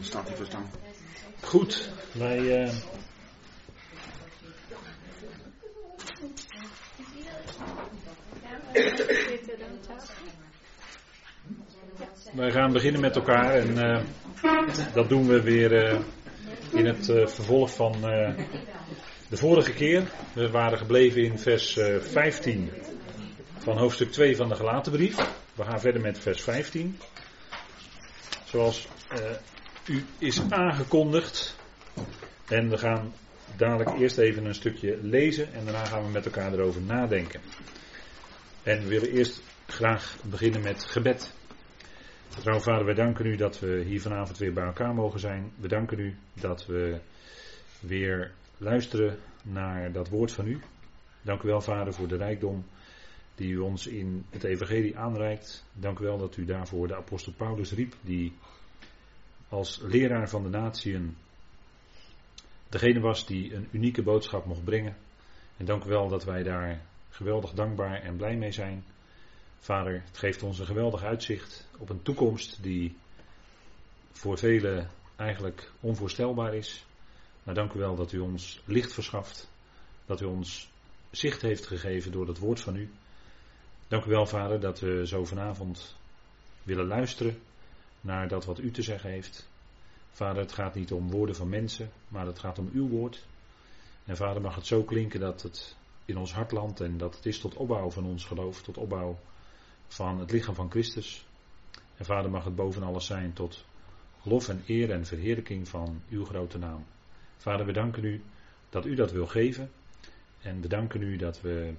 Staat hij verstaan? Goed, wij. eh, wij gaan beginnen met elkaar en eh, dat doen we weer eh, in het eh, vervolg van eh, de vorige keer. We waren gebleven in vers eh, 15 van hoofdstuk 2 van de gelaten We gaan verder met vers 15. Zoals eh, u is aangekondigd. En we gaan dadelijk eerst even een stukje lezen en daarna gaan we met elkaar erover nadenken. En we willen eerst graag beginnen met gebed. Trouw vader, wij danken u dat we hier vanavond weer bij elkaar mogen zijn. We danken u dat we weer luisteren naar dat woord van u. Dank u wel vader voor de rijkdom die u ons in het evangelie aanreikt. Dank u wel dat u daarvoor de apostel Paulus riep, die als leraar van de natieën degene was die een unieke boodschap mocht brengen. En dank u wel dat wij daar geweldig dankbaar en blij mee zijn. Vader, het geeft ons een geweldig uitzicht op een toekomst die voor velen eigenlijk onvoorstelbaar is. Maar dank u wel dat u ons licht verschaft, dat u ons zicht heeft gegeven door het woord van u. Dank u wel, Vader, dat we zo vanavond willen luisteren naar dat wat u te zeggen heeft. Vader, het gaat niet om woorden van mensen, maar het gaat om uw woord. En Vader, mag het zo klinken dat het in ons hart landt en dat het is tot opbouw van ons geloof, tot opbouw van het lichaam van Christus. En Vader, mag het boven alles zijn tot lof en eer en verheerlijking van uw grote naam. Vader, we danken u dat u dat wil geven. En we danken u dat we,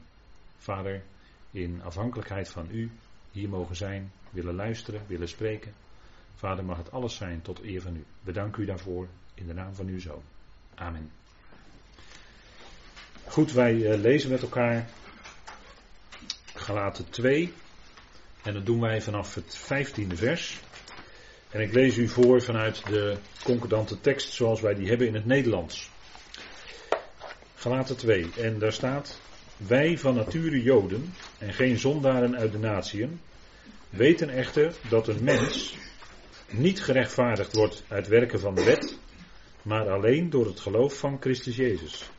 Vader, in afhankelijkheid van u hier mogen zijn, willen luisteren, willen spreken. Vader, mag het alles zijn tot eer van u. We danken u daarvoor in de naam van uw zoon. Amen. Goed, wij uh, lezen met elkaar Galaten 2. En dat doen wij vanaf het 15e vers. En ik lees u voor vanuit de concordante tekst zoals wij die hebben in het Nederlands. Galaten 2. En daar staat: Wij van nature Joden en geen zondaren uit de natieën, weten echter dat een mens niet gerechtvaardigd wordt uit werken van de wet, maar alleen door het geloof van Christus Jezus.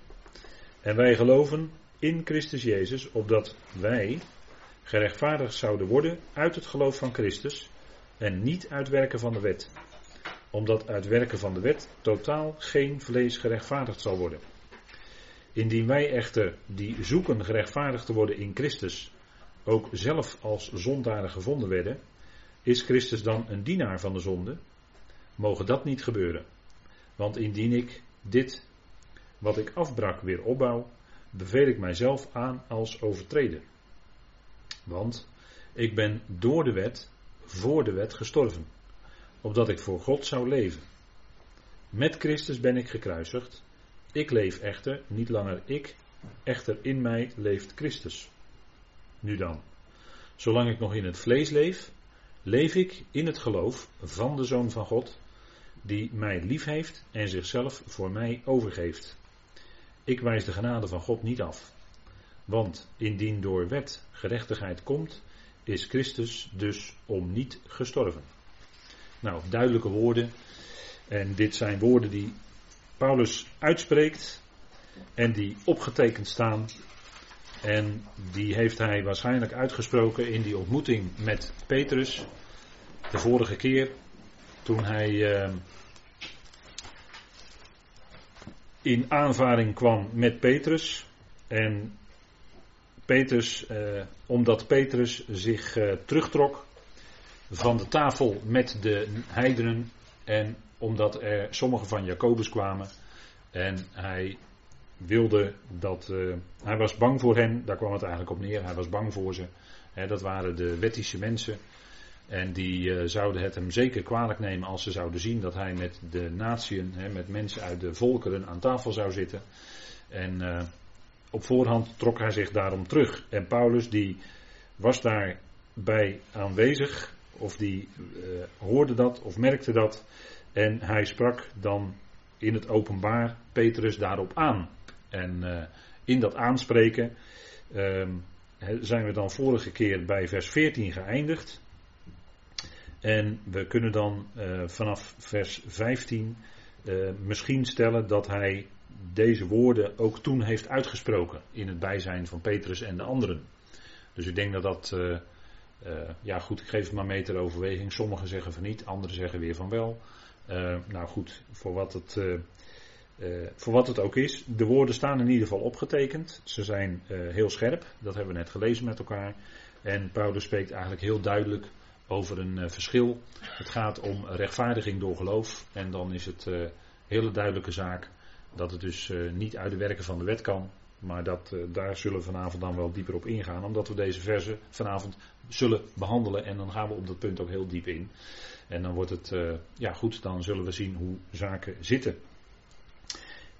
En wij geloven in Christus Jezus, opdat wij gerechtvaardigd zouden worden uit het geloof van Christus en niet uit werken van de wet. Omdat uit werken van de wet totaal geen vlees gerechtvaardigd zal worden. Indien wij echter die zoeken gerechtvaardigd te worden in Christus ook zelf als zondaren gevonden werden, is Christus dan een dienaar van de zonde? Mogen dat niet gebeuren. Want indien ik dit wat ik afbrak weer opbouw, beveel ik mijzelf aan als overtreder. Want ik ben door de wet, voor de wet gestorven, opdat ik voor God zou leven. Met Christus ben ik gekruisigd. Ik leef echter, niet langer ik, echter in mij leeft Christus. Nu dan, zolang ik nog in het vlees leef, leef ik in het geloof van de Zoon van God, die mij lief heeft en zichzelf voor mij overgeeft. Ik wijs de genade van God niet af. Want indien door wet gerechtigheid komt, is Christus dus om niet gestorven. Nou, duidelijke woorden. En dit zijn woorden die Paulus uitspreekt en die opgetekend staan. En die heeft hij waarschijnlijk uitgesproken in die ontmoeting met Petrus. De vorige keer toen hij uh, in aanvaring kwam met Petrus. En Petrus, uh, omdat Petrus zich uh, terugtrok van de tafel met de heidenen. En omdat er sommigen van Jacobus kwamen. En hij wilde dat. Uh, hij was bang voor hen, daar kwam het eigenlijk op neer. Hij was bang voor ze. Dat waren de wettische mensen. En die uh, zouden het hem zeker kwalijk nemen als ze zouden zien dat hij met de natieën, met mensen uit de volkeren aan tafel zou zitten. En uh, op voorhand trok hij zich daarom terug. En Paulus die was daarbij aanwezig, of die hoorde dat of merkte dat. En hij sprak dan in het openbaar Petrus daarop aan. En in dat aanspreken zijn we dan vorige keer bij vers 14 geëindigd. En we kunnen dan uh, vanaf vers 15 uh, misschien stellen dat hij deze woorden ook toen heeft uitgesproken in het bijzijn van Petrus en de anderen. Dus ik denk dat dat, ja goed, ik geef het maar mee ter overweging. Sommigen zeggen van niet, anderen zeggen weer van wel. Nou goed, voor wat het uh, voor wat het ook is, de woorden staan in ieder geval opgetekend. Ze zijn heel scherp, dat hebben we net gelezen met elkaar. En Paulus spreekt eigenlijk heel duidelijk over een verschil. Het gaat om rechtvaardiging door geloof. En dan is het hele duidelijke zaak dat het dus niet uit de werken van de wet kan. Maar dat, daar zullen we vanavond dan wel dieper op ingaan. Omdat we deze versen vanavond zullen behandelen. En dan gaan we op dat punt ook heel diep in. En dan wordt het, ja goed, dan zullen we zien hoe zaken zitten.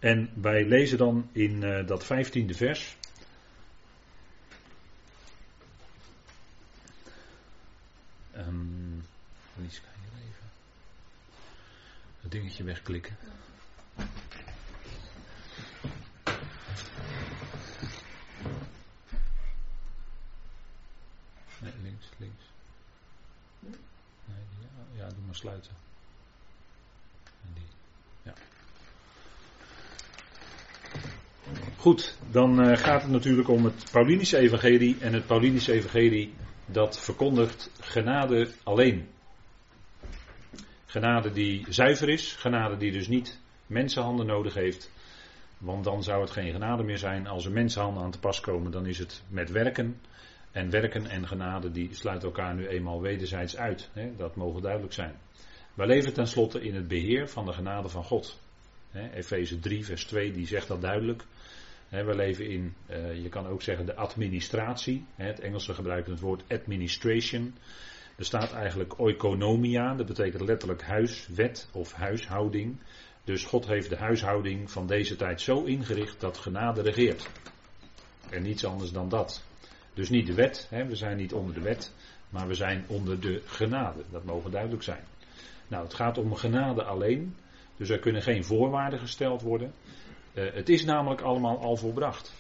En wij lezen dan in uh, dat vijftiende vers. Um, je even het dingetje wegklikken? Nee, links, links. Nee, ja, ja, doe maar sluiten. Goed, dan uh, gaat het natuurlijk om het Paulinische evangelie. En het Paulinische evangelie dat verkondigt genade alleen. Genade die zuiver is, genade die dus niet mensenhanden nodig heeft. Want dan zou het geen genade meer zijn. Als er mensenhanden aan te pas komen, dan is het met werken. En werken en genade die sluiten elkaar nu eenmaal wederzijds uit. Hè? Dat mogen duidelijk zijn. Wij leven tenslotte in het beheer van de genade van God. Efeze 3, vers 2, die zegt dat duidelijk we leven in, uh, je kan ook zeggen, de administratie. het Engelse gebruikt het woord administration. Er staat eigenlijk oikonomia, dat betekent letterlijk huis, wet of huishouding. Dus God heeft de huishouding van deze tijd zo ingericht dat genade regeert. En niets anders dan dat. Dus niet de wet, we zijn niet onder de wet, maar we zijn onder de genade. Dat mogen duidelijk zijn. Nou, het gaat om genade alleen. Dus er kunnen geen voorwaarden gesteld worden. Uh, het is namelijk allemaal al volbracht.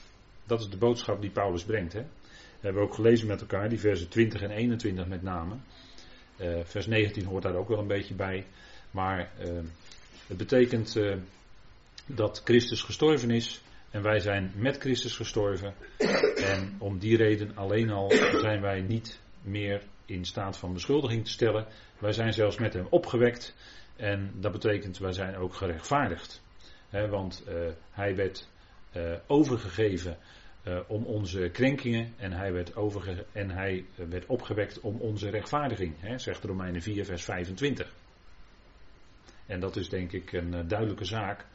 Dat is de boodschap die Paulus brengt. Hè? We hebben ook gelezen met elkaar, die versen 20 en 21 met name. Uh, vers 19 hoort daar ook wel een beetje bij. Maar uh, het betekent dat Christus gestorven is. En wij zijn met Christus gestorven. En om die reden alleen al zijn wij niet meer in staat van beschuldiging te stellen. Wij zijn zelfs met hem opgewekt. En dat betekent wij zijn ook gerechtvaardigd want uh, hij werd uh, overgegeven uh, om onze krenkingen en hij, werd overge en hij werd opgewekt om onze rechtvaardiging, zegt Romeinen 4, vers 25. En dat is denk ik een duidelijke zaak.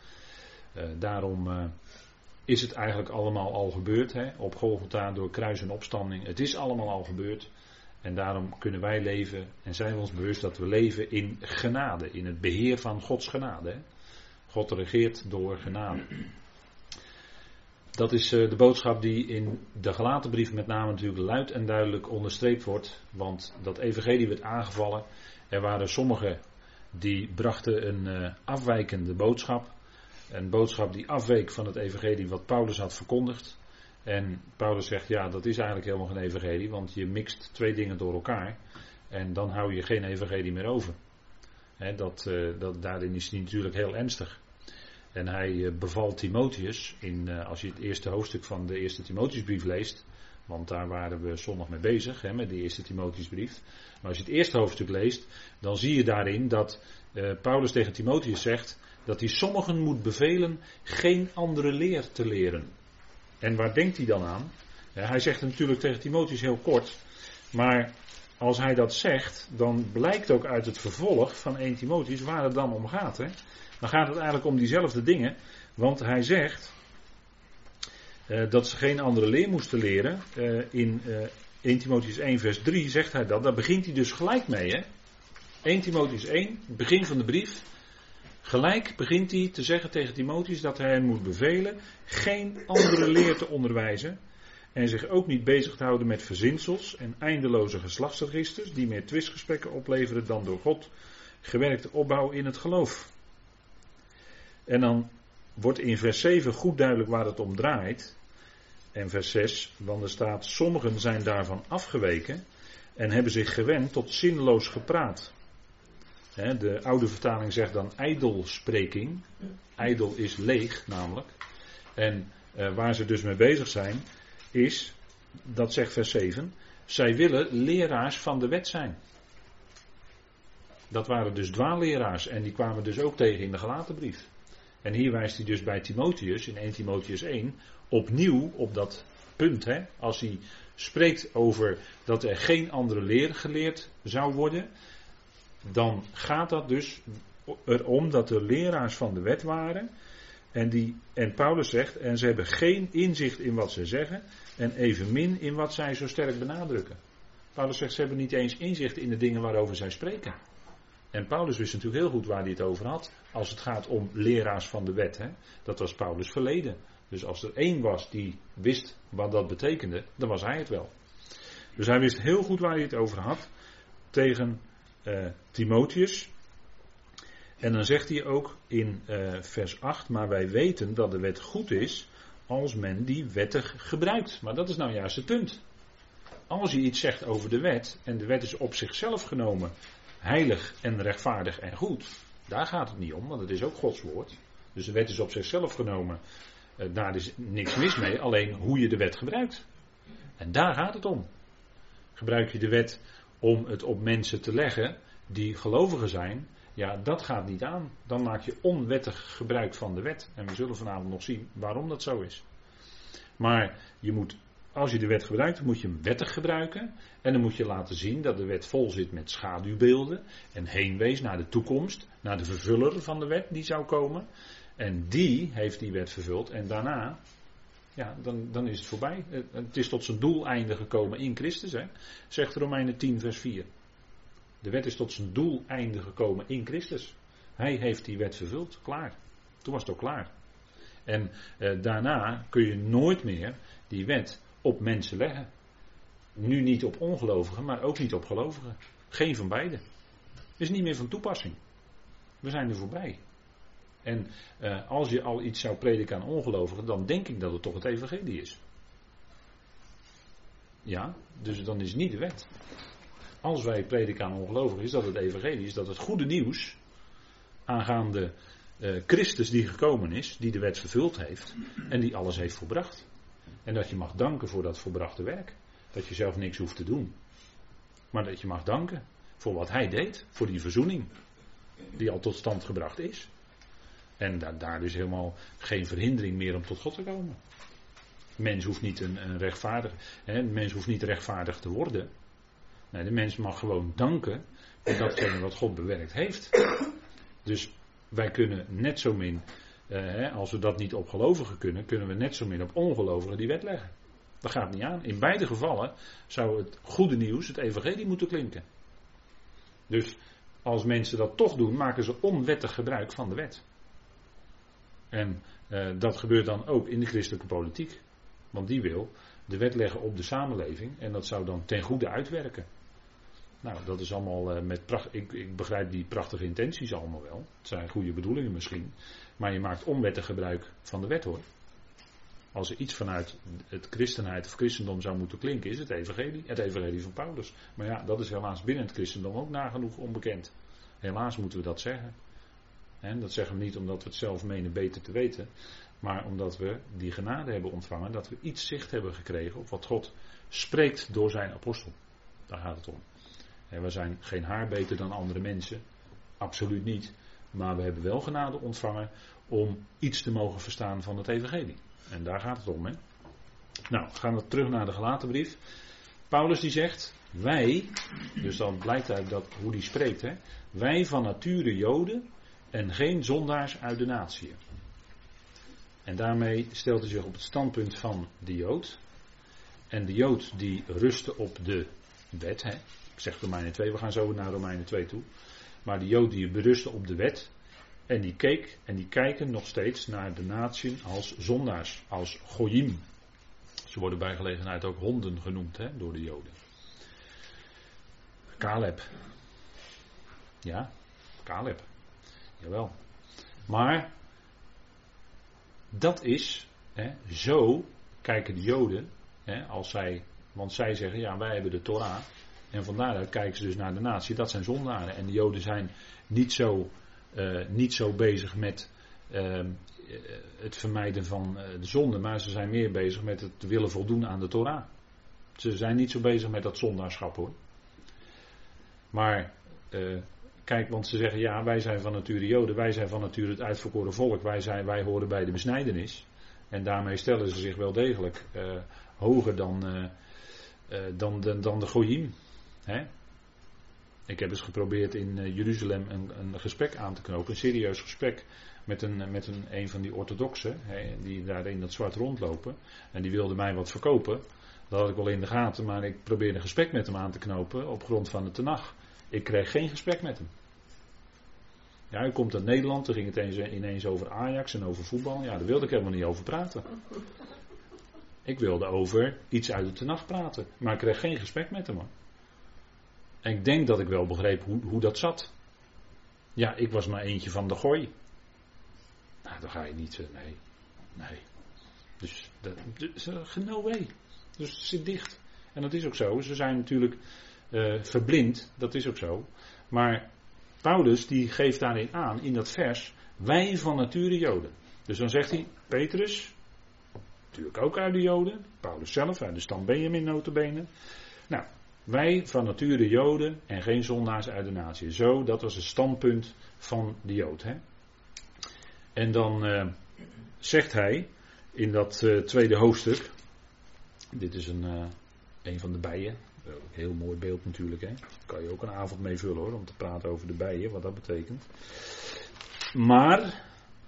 daarom is het eigenlijk allemaal al gebeurd. Hè, op Golgotha door kruis en opstanding. Het is allemaal al gebeurd. En daarom kunnen wij leven en zijn we ons bewust dat we leven in genade, in het beheer van Gods genade. Hè. God regeert door genade. Dat is eh, de boodschap die in de gelaten brief met name natuurlijk luid en duidelijk onderstreept wordt. Want dat evangelie werd aangevallen. Er waren sommigen die brachten een uh, afwijkende boodschap. Een boodschap die afweek van het evangelie wat Paulus had verkondigd. En Paulus zegt, ja, dat is eigenlijk helemaal geen evangelie, want je mixt twee dingen door elkaar. En dan hou je geen evangelie meer over. dat, uh, dat, daarin is hij natuurlijk heel ernstig. En hij eh, bevalt Timotheus, in, eh, als je het eerste hoofdstuk van de eerste Timotheusbrief leest, want daar waren we zondag mee bezig, met de eerste Timotheusbrief. Maar als je het eerste hoofdstuk leest, dan zie je daarin dat Paulus tegen Timotheus zegt dat hij sommigen moet bevelen geen andere leer te leren. En waar denkt hij dan aan? Hij zegt natuurlijk tegen Timotheus heel kort, maar als hij dat zegt, dan blijkt ook uit het vervolg van 1 Timotheus waar het dan om gaat. Hè? Dan gaat het eigenlijk om diezelfde dingen. Want hij zegt uh, dat ze geen andere leer moesten leren. Uh, in uh, 1 Timotheus 1 vers 3 zegt hij dat. Daar begint hij dus gelijk mee. Hè? 1 Timotheus 1, begin van de brief. Gelijk begint hij te zeggen tegen Timotheus dat hij hem moet bevelen geen andere leer te onderwijzen. En zich ook niet bezig te houden met verzinsels en eindeloze geslachtsregisters die meer twistgesprekken opleveren dan door God gewerkte opbouw in het geloof. En dan wordt in vers 7 goed duidelijk waar het om draait. En vers 6, want er staat: Sommigen zijn daarvan afgeweken en hebben zich gewend tot zinloos gepraat. De oude vertaling zegt dan ijdelspreking. Ijdel is leeg namelijk. En uh, waar ze dus mee bezig zijn, is, dat zegt vers 7, zij willen leraars van de wet zijn. Dat waren dus dwaalleraars en die kwamen dus ook tegen in de gelaten brief. En hier wijst hij dus bij Timotheus, in 1 Timotheus 1, opnieuw op dat punt. Hè, als hij spreekt over dat er geen andere leer geleerd zou worden, dan gaat dat dus erom dat er leraars van de wet waren. En, die, en Paulus zegt, en ze hebben geen inzicht in wat ze zeggen en evenmin in wat zij zo sterk benadrukken. Paulus zegt, ze hebben niet eens inzicht in de dingen waarover zij spreken. En Paulus wist natuurlijk heel goed waar hij het over had. Als het gaat om leraars van de wet. Hè? Dat was Paulus verleden. Dus als er één was die wist wat dat betekende, dan was hij het wel. Dus hij wist heel goed waar hij het over had tegen uh, Timotheus. En dan zegt hij ook in uh, vers 8, maar wij weten dat de wet goed is als men die wettig gebruikt. Maar dat is nou juist het punt. Als je iets zegt over de wet en de wet is op zichzelf genomen heilig en rechtvaardig en goed, daar gaat het niet om, want het is ook Gods woord. Dus de wet is op zichzelf genomen, eh, daar is niks mis mee, alleen hoe je de wet gebruikt. En daar gaat het om. Gebruik je de wet om het op mensen te leggen die gelovigen zijn, ja, dat gaat niet aan. Dan maak je onwettig gebruik van de wet. En we zullen vanavond nog zien waarom dat zo is. Maar je moet, als je de wet gebruikt, moet je hem wettig gebruiken. En dan moet je laten zien dat de wet vol zit met schaduwbeelden. En heenwees naar de toekomst, naar de vervuller van de wet die zou komen. En die heeft die wet vervuld. En daarna, ja, dan, dan is het voorbij. Het is tot zijn doeleinde gekomen in Christus, hè, zegt Romeinen 10, vers 4. De wet is tot zijn doeleinde gekomen in Christus. Hij heeft die wet vervuld, klaar. Toen was het ook klaar. En eh, daarna kun je nooit meer die wet op mensen leggen. Nu niet op ongelovigen, maar ook niet op gelovigen. Geen van beide. Is niet meer van toepassing. We zijn er voorbij. En eh, als je al iets zou prediken aan ongelovigen, dan denk ik dat het toch het evangelie is. Ja, dus dan is het niet de wet. Als wij prediken aan ongelovigen, is dat het evangelie, is dat het goede nieuws aangaande uh, Christus die gekomen is, die de wet vervuld heeft en die alles heeft volbracht. En dat je mag danken voor dat volbrachte werk. Dat je zelf niks hoeft te doen. Maar dat je mag danken voor wat hij deed, voor die verzoening die al tot stand gebracht is. En da daar dus helemaal geen verhindering meer om tot God te komen. Mens hoeft niet een, een rechtvaardig, hè, mens hoeft niet rechtvaardig te worden. Nee, de mens mag gewoon danken voor datgene wat God bewerkt heeft. Dus wij kunnen net zo min, eh, als we dat niet op gelovigen kunnen, kunnen we net zo min op ongelovigen die wet leggen. Dat gaat niet aan. In beide gevallen zou het goede nieuws, het evangelie moeten klinken. Dus als mensen dat toch doen, maken ze onwettig gebruik van de wet. En eh, dat gebeurt dan ook in de christelijke politiek. Want die wil de wet leggen op de samenleving en dat zou dan ten goede uitwerken. Nou, dat is allemaal uh, met pracht. Ik, ik, begrijp die prachtige intenties allemaal wel. Het zijn goede bedoelingen misschien. Maar je maakt onwettig gebruik van de wet hoor. Als er iets vanuit het christenheid of christendom zou moeten klinken, is het evangelie. Het evangelie van Paulus. Maar ja, dat is helaas binnen het christendom ook nagenoeg onbekend. Helaas moeten we dat zeggen. Dat zeggen we niet omdat we het zelf menen beter te weten. Maar omdat we die genade hebben ontvangen. Dat we iets zicht hebben gekregen op wat God spreekt door zijn apostel. Daar gaat het om. En we zijn geen haar beter dan andere mensen. Absoluut niet. Maar we hebben wel genade ontvangen om iets te mogen verstaan van het evangelie. En daar gaat het om. Hè? Nou, gaan we terug naar de gelaten brief. Paulus die zegt, wij, dus dan blijkt uit dat, hoe die spreekt, hè, wij van nature Joden en geen zondaars uit de natie. En daarmee stelt hij zich op het standpunt van de Jood. En de Jood die rustte op de wet. Hè. Ik zeg Romeinen 2, we gaan zo naar Romeinen 2 toe. Maar de Jood die berustte op de wet. En die keek en die kijken nog steeds naar de natie als zondaars, als goyim. Ze worden bij gelegenheid ook honden genoemd hè, door de Joden. Caleb. Ja, Caleb. Jawel. Maar dat is, hè, zo kijken de Joden, hè, als zij, want zij zeggen, ja wij hebben de Torah. En van daaruit kijken ze dus naar de natie. Dat zijn zondaren. En de Joden zijn niet zo, uh, niet zo bezig met uh, het vermijden van de zonde. Maar ze zijn meer bezig met het willen voldoen aan de Torah. Ze zijn niet zo bezig met dat zondaarschap hoor. Maar kijk, want ze zeggen ja, wij zijn van nature Joden, wij zijn van nature het uitverkoren volk, wij, zijn, wij horen bij de besnijdenis. En daarmee stellen ze zich wel degelijk uh, hoger dan, uh, dan, de, dan de Goyim. Ik heb eens geprobeerd in Jeruzalem een, een, gesprek aan te knopen, een serieus gesprek met een, met een, een van die orthodoxen, hè, die daar in dat zwart rondlopen. En die wilde mij wat verkopen. Dat had ik wel in de gaten, maar ik probeerde een gesprek met hem aan te knopen op grond van de tenag. Ik kreeg geen gesprek met hem. Ja, hij komt uit Nederland, toen ging het ineens over Ajax en over voetbal. Ja, daar wilde ik helemaal niet over praten. Ik wilde over iets uit de tenag praten, maar ik kreeg geen gesprek met hem. En ik denk dat ik wel begreep hoe, hoe dat zat. Ja, ik was maar eentje van de gooi. Nou, dan ga je niet. Eh, nee. Nee. Dus, dat, dus, no way. Dus het zit dicht. En dat is ook zo. Ze zijn natuurlijk uh, verblind, dat is ook zo. Maar Paulus die geeft daarin aan, in dat vers, wij van nature Joden. Dus dan zegt hij, Petrus, natuurlijk ook uit de Joden, Paulus zelf, uit de stam Benjamin notabene. Nou, wij van nature Joden en geen zondaars uit de natie. Zo, dat was het standpunt van de Jood. Hè? En dan uh, zegt hij in dat uh, tweede hoofdstuk, dit is een, een van de bijen, heel mooi beeld natuurlijk. Hè? Daar kan je ook een avond mee vullen hoor, om te praten over de bijen, wat dat betekent. Maar,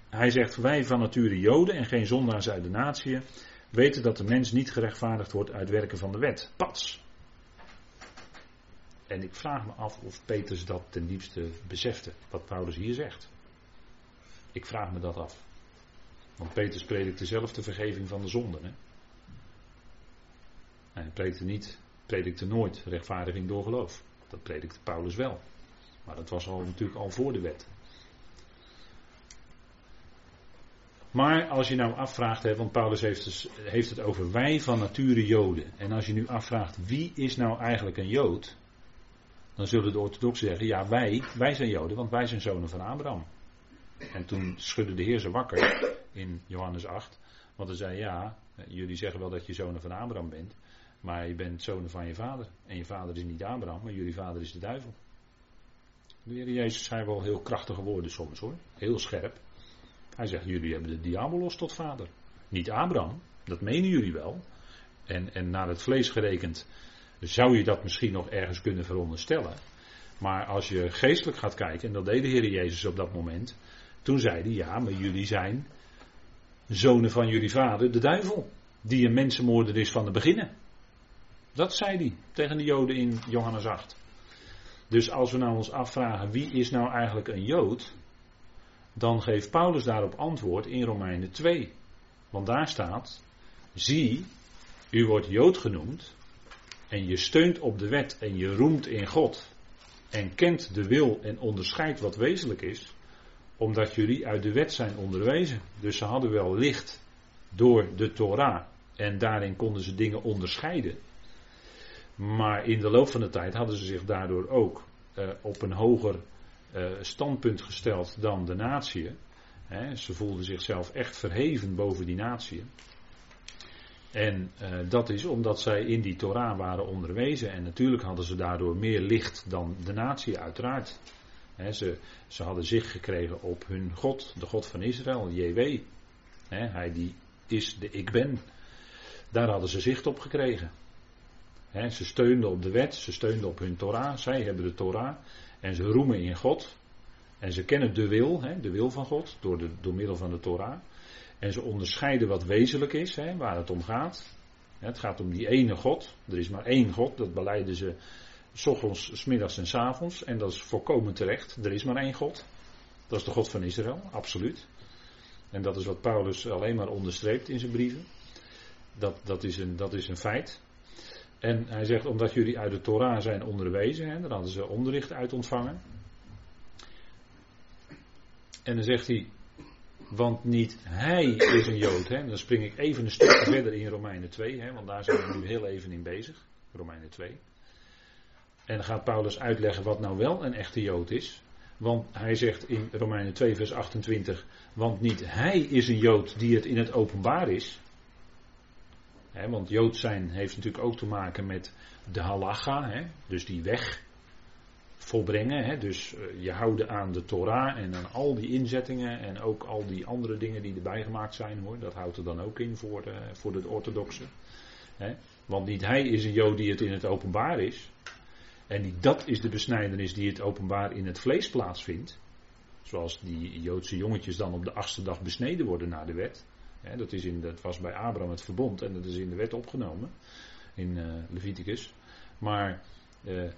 hij zegt, wij van nature Joden en geen zondaars uit de natie, weten dat de mens niet gerechtvaardigd wordt uit werken van de wet. Pats. En ik vraag me af of Petrus dat ten diepste besefte, wat Paulus hier zegt. Ik vraag me dat af. Want Petrus predikte zelf de vergeving van de zonden. Hè? Hij predikte niet predikte nooit rechtvaardiging door geloof. Dat predikte Paulus wel. Maar dat was al natuurlijk al voor de wet. Maar als je nou afvraagt, hè, want Paulus heeft, dus, heeft het over wij van nature Joden. En als je nu afvraagt wie is nou eigenlijk een Jood, dan zullen de orthodoxen zeggen, ja wij, wij zijn Joden, want wij zijn zonen van Abraham. En toen schudde de Heer ze wakker in Johannes 8, want hij zei, ja, jullie zeggen wel dat je zonen van Abraham bent, maar je bent zoon van je vader. En je vader is niet Abraham, maar jullie vader is de duivel. De Heer Jezus zei wel heel krachtige woorden soms hoor. Heel scherp. Hij zegt, jullie hebben de diabolos tot vader. Niet Abraham, dat menen jullie wel. En, en naar het vlees gerekend zou je dat misschien nog ergens kunnen veronderstellen. Maar als je geestelijk gaat kijken, en dat deed de Heer Jezus op dat moment. Toen zei hij, ja, maar jullie zijn zonen van jullie vader, de duivel. Die een mensenmoorder is van de beginnen. Dat zei hij tegen de Joden in Johannes 8. Dus als we nou ons afvragen wie is nou eigenlijk een Jood, dan geeft Paulus daarop antwoord in Romeinen 2. Want daar staat, zie, u wordt Jood genoemd en je steunt op de wet en je roemt in God en kent de wil en onderscheidt wat wezenlijk is, omdat jullie uit de wet zijn onderwezen. Dus ze hadden wel licht door de Torah en daarin konden ze dingen onderscheiden. Maar in de loop van de tijd hadden ze zich daardoor ook uh, op een hoger uh, standpunt gesteld dan de natie. ze voelden zichzelf echt verheven boven die natie. En uh, dat is omdat zij in die Torah waren onderwezen. En natuurlijk hadden ze daardoor meer licht dan de natie, uiteraard. ze, ze hadden zicht gekregen op hun God, de God van Israël, JW. hij die is de ik ben. Daar hadden ze zicht op gekregen ze steunden op de wet, ze steunden op hun Torah, zij hebben de Torah en ze roemen in God. En ze kennen de wil, de wil van God, door, de, door middel van de Torah. En ze onderscheiden wat wezenlijk is, waar het om gaat. Het gaat om die ene God. Er is maar één God, dat beleiden ze s ochtends, s middags en s avonds. En dat is volkomen terecht. Er is maar één God. Dat is de God van Israël, absoluut. En dat is wat Paulus alleen maar onderstreept in zijn brieven. Dat, dat, is, een, dat is een feit. En hij zegt, omdat jullie uit de Torah zijn onderwezen, hè, daar hadden ze onderricht uit ontvangen. En dan zegt hij, want niet hij is een Jood. Hè. Dan spring ik even een stukje verder in Romeinen 2, hè, want daar zijn we nu heel even in bezig. Romeinen 2. En dan gaat Paulus uitleggen wat nou wel een echte Jood is. Want hij zegt in Romeinen 2, vers 28. Want niet hij is een Jood die het in het openbaar is. Want Jood zijn heeft natuurlijk ook te maken met de halacha, dus die weg volbrengen. Dus eh, je houden aan de Torah en aan al die inzettingen en ook al die andere dingen die erbij gemaakt zijn hoor. Dat houdt er dan ook in voor, uh, voor de orthodoxe. Want niet hij is een Jood die het in het openbaar is. En die, dat is de besnijdenis die het openbaar in het vlees plaatsvindt. Zoals die Joodse jongetjes dan op de achtste dag besneden worden naar de wet. Dat, is in, dat was bij Abraham het verbond en dat is in de wet opgenomen. In uh, Leviticus. Maar uh,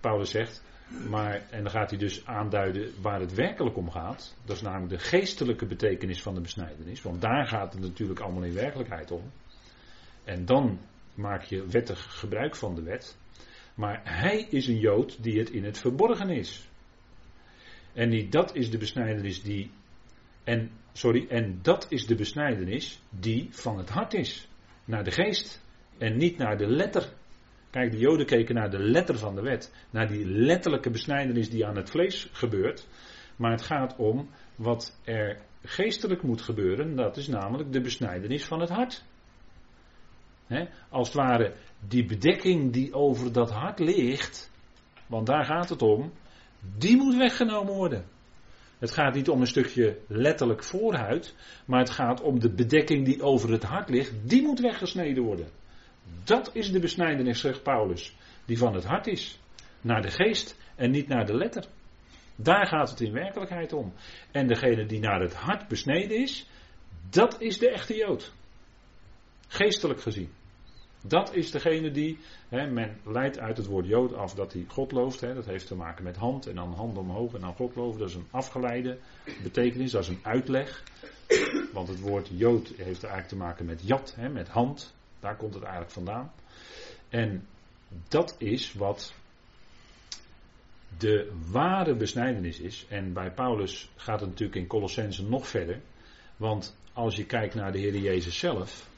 Paulus zegt, maar, en dan gaat hij dus aanduiden waar het werkelijk om gaat. Dat is namelijk de geestelijke betekenis van de besnijdenis. Want daar gaat het natuurlijk allemaal in werkelijkheid om. En dan maak je wettig gebruik van de wet. Maar hij is een Jood die het in het verborgen is. En niet dat is de besnijdenis die. En, sorry, en dat is de besnijdenis die van het hart is. Naar de geest. En niet naar de letter. Kijk, de Joden keken naar de letter van de wet. Naar die letterlijke besnijdenis die aan het vlees gebeurt. Maar het gaat om wat er geestelijk moet gebeuren. Dat is namelijk de besnijdenis van het hart. als het ware die bedekking die over dat hart ligt, want daar gaat het om, die moet weggenomen worden. Het gaat niet om een stukje letterlijk voorhuid, maar het gaat om de bedekking die over het hart ligt, die moet weggesneden worden. Dat is de besnijdenis, zegt Paulus, die van het hart is, naar de geest en niet naar de letter. Daar gaat het in werkelijkheid om. En degene die naar het hart besneden is, dat is de echte Jood. Geestelijk gezien. Dat is degene die, hè, men leidt uit het woord Jood af dat hij God looft. Hè, dat heeft te maken met hand en dan hand omhoog en dan God loven. Dat is een afgeleide betekenis, dat is een uitleg. Want het woord Jood heeft eigenlijk te maken met jat, hè, met hand. Daar komt het eigenlijk vandaan. En dat is wat de ware besnijdenis is. En bij Paulus gaat het natuurlijk in Colossense nog verder. Want als je kijkt naar de Heer Jezus zelf,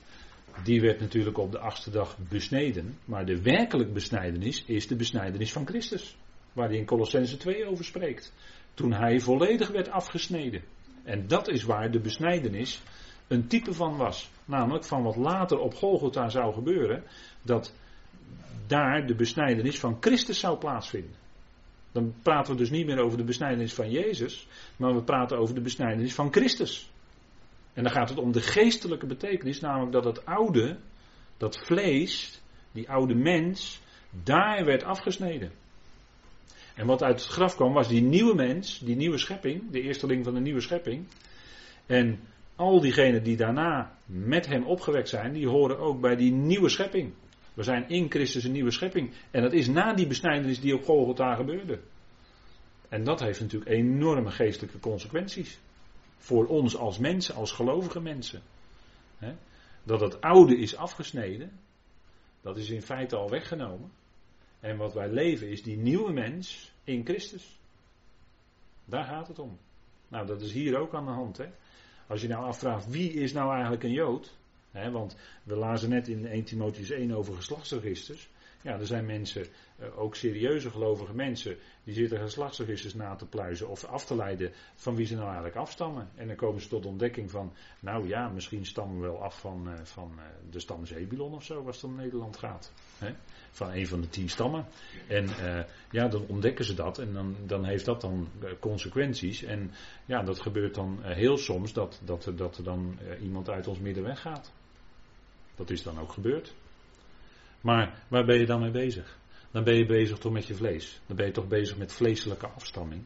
die werd natuurlijk op de achtste dag besneden. Maar de werkelijk besnijdenis is de besnijdenis van Christus. Waar hij in Colossense 2 over spreekt. Toen hij volledig werd afgesneden. En dat is waar de besnijdenis een type van was. Namelijk van wat later op Golgotha zou gebeuren. Dat daar de besnijdenis van Christus zou plaatsvinden. Dan praten we dus niet meer over de besnijdenis van Jezus. Maar we praten over de besnijdenis van Christus. En dan gaat het om de geestelijke betekenis, namelijk dat het oude, dat vlees, die oude mens, daar werd afgesneden. En wat uit het graf kwam was die nieuwe mens, die nieuwe schepping, de eersteling van de nieuwe schepping. En al diegenen die daarna met hem opgewekt zijn, die horen ook bij die nieuwe schepping. We zijn in Christus een nieuwe schepping. En dat is na die besnijdenis die op Golgotha gebeurde. En dat heeft natuurlijk enorme geestelijke consequenties. Voor ons als mensen, als gelovige mensen. Dat het oude is afgesneden. Dat is in feite al weggenomen. En wat wij leven is die nieuwe mens in Christus. Daar gaat het om. Nou, dat is hier ook aan de hand. Als je nou afvraagt wie is nou eigenlijk een Jood. Hè, want we lazen net in 1 Timotheus 1 over geslachtsregisters. Ja, er zijn mensen, eh, ook serieuze gelovige mensen, die zitten geslachtsregisters na te pluizen of af te leiden van wie ze nou eigenlijk afstammen. En dan komen ze tot ontdekking van, nou ja, misschien stammen we wel af van, uh, van uh, de stam Zebulon of zo, als het om Nederland gaat. Van een van de tien stammen. En ja, dan ontdekken ze dat en dan, dan heeft dat dan consequenties. En ja, dat gebeurt dan heel soms dat, dat, dat er dan iemand uit ons midden weggaat. Dat is dan ook gebeurd. Maar waar ben je dan mee bezig? Dan ben je bezig toch met je vlees. Dan ben je toch bezig met vleeselijke afstamming.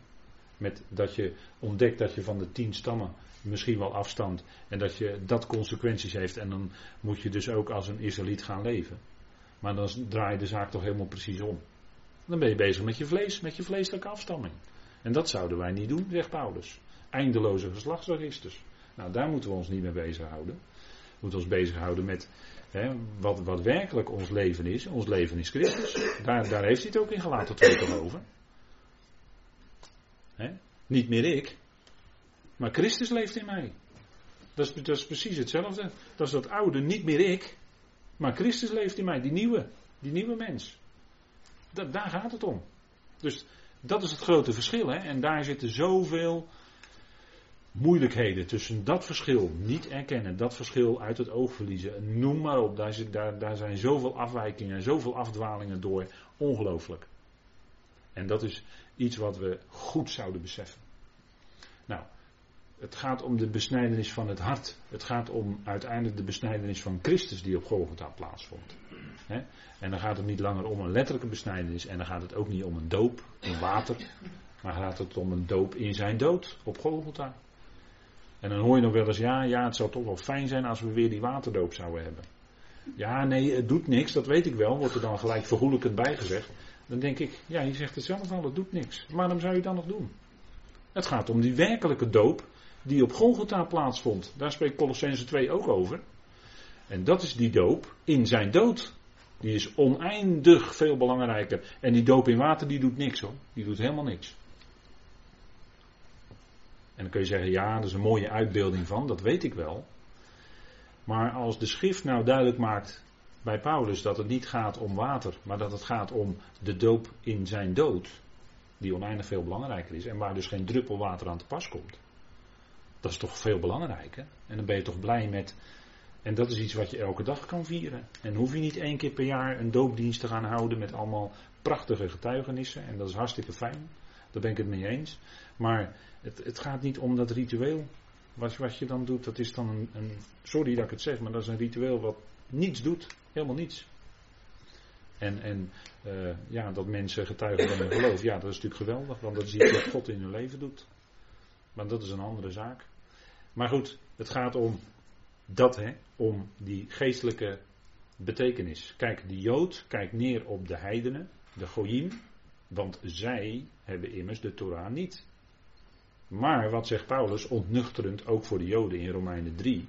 Met dat je ontdekt dat je van de tien stammen misschien wel afstamt. En dat je dat consequenties heeft. En dan moet je dus ook als een Israëliet gaan leven. Maar dan draai je de zaak toch helemaal precies om. Dan ben je bezig met je vlees, met je vleeselijke afstamming. En dat zouden wij niet doen, zegt Paulus. Eindeloze geslachtsregisters. Nou, daar moeten we ons niet mee bezighouden. We moeten ons bezighouden met wat, wat werkelijk ons leven is. Ons leven is Christus. Daar, daar heeft hij het ook in gelaten twee over. Niet meer ik. Maar Christus leeft in mij. Dat is, precies hetzelfde. Dat is dat oude, niet meer ik. Maar Christus leeft in mij, die nieuwe. Die nieuwe mens. Daar gaat het om. Dus dat is het grote verschil. En daar zitten zoveel moeilijkheden tussen dat verschil niet erkennen, dat verschil uit het oog verliezen. Noem maar op, daar, daar zijn zoveel afwijkingen en zoveel afdwalingen door. Ongelooflijk. En dat is iets wat we goed zouden beseffen. Nou, het gaat om de besnijdenis van het hart. Het gaat om uiteindelijk de besnijdenis van Christus die op Golgotha plaatsvond. En dan gaat het niet langer om een letterlijke besnijdenis en dan gaat het ook niet om een doop in water, maar gaat het om een doop in zijn dood op Golgotha. En dan hoor je nog wel eens, ja, ja, het zou toch wel fijn zijn als we weer die waterdoop zouden hebben. Ja, nee, het doet niks, dat weet ik wel, wordt er dan gelijk vergoelijkend bijgezegd. Dan denk ik, ja, je zegt het zelf al, het doet niks. Waarom zou je dan nog doen? Het gaat om die werkelijke doop die op Golgotha plaatsvond. Daar spreekt Colossense 2 ook over. En dat is die doop in zijn dood. Die is oneindig veel belangrijker. En die doop in water die doet niks hoor. Die doet helemaal niks. En dan kun je zeggen, ja, dat is een mooie uitbeelding van, dat weet ik wel. Maar als de schrift nou duidelijk maakt bij Paulus dat het niet gaat om water, maar dat het gaat om de doop in zijn dood, die oneindig veel belangrijker is en waar dus geen druppel water aan te pas komt. Dat is toch veel belangrijker. En dan ben je toch blij met. En dat is iets wat je elke dag kan vieren. En hoef je niet één keer per jaar een doopdienst te gaan houden met allemaal prachtige getuigenissen. En dat is hartstikke fijn. Daar ben ik het mee eens. Maar het, het gaat niet om dat ritueel. Wat, wat je dan doet, dat is dan een. Sorry dat ik het zeg, maar dat is een ritueel wat niets doet. Helemaal niets. En, en uh, ja, dat mensen getuigen van hun geloof, ja, dat is natuurlijk geweldig, want dat is iets wat God in hun leven doet. Maar dat is een andere zaak. Maar goed, het gaat om dat, hè, om die geestelijke betekenis. Kijk, de Jood kijkt neer op de heidenen, de Goyim, want zij hebben immers de Torah niet. Maar wat zegt Paulus, ontnuchterend ook voor de Joden in Romeinen 3.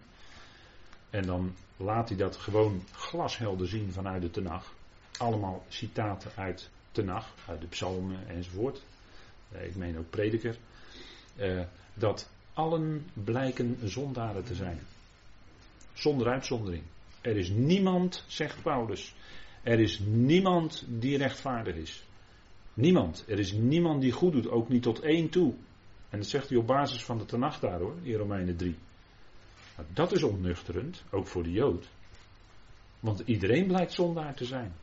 En dan laat hij dat gewoon glashelder zien vanuit de Tenach. Allemaal citaten uit Tenach, uit de psalmen enzovoort. Eh, ik meen ook prediker. Uh, dat allen blijken zondaren te zijn. Zonder uitzondering. Er is niemand, zegt Paulus, er is niemand die rechtvaardig is. Niemand. Er is niemand die goed doet, ook niet tot één toe. En dat zegt hij op basis van de Tanach daar hoor, in Romeinen 3. Maar dat is onnuchterend, ook voor de Jood. Want iedereen blijkt zondaar te zijn.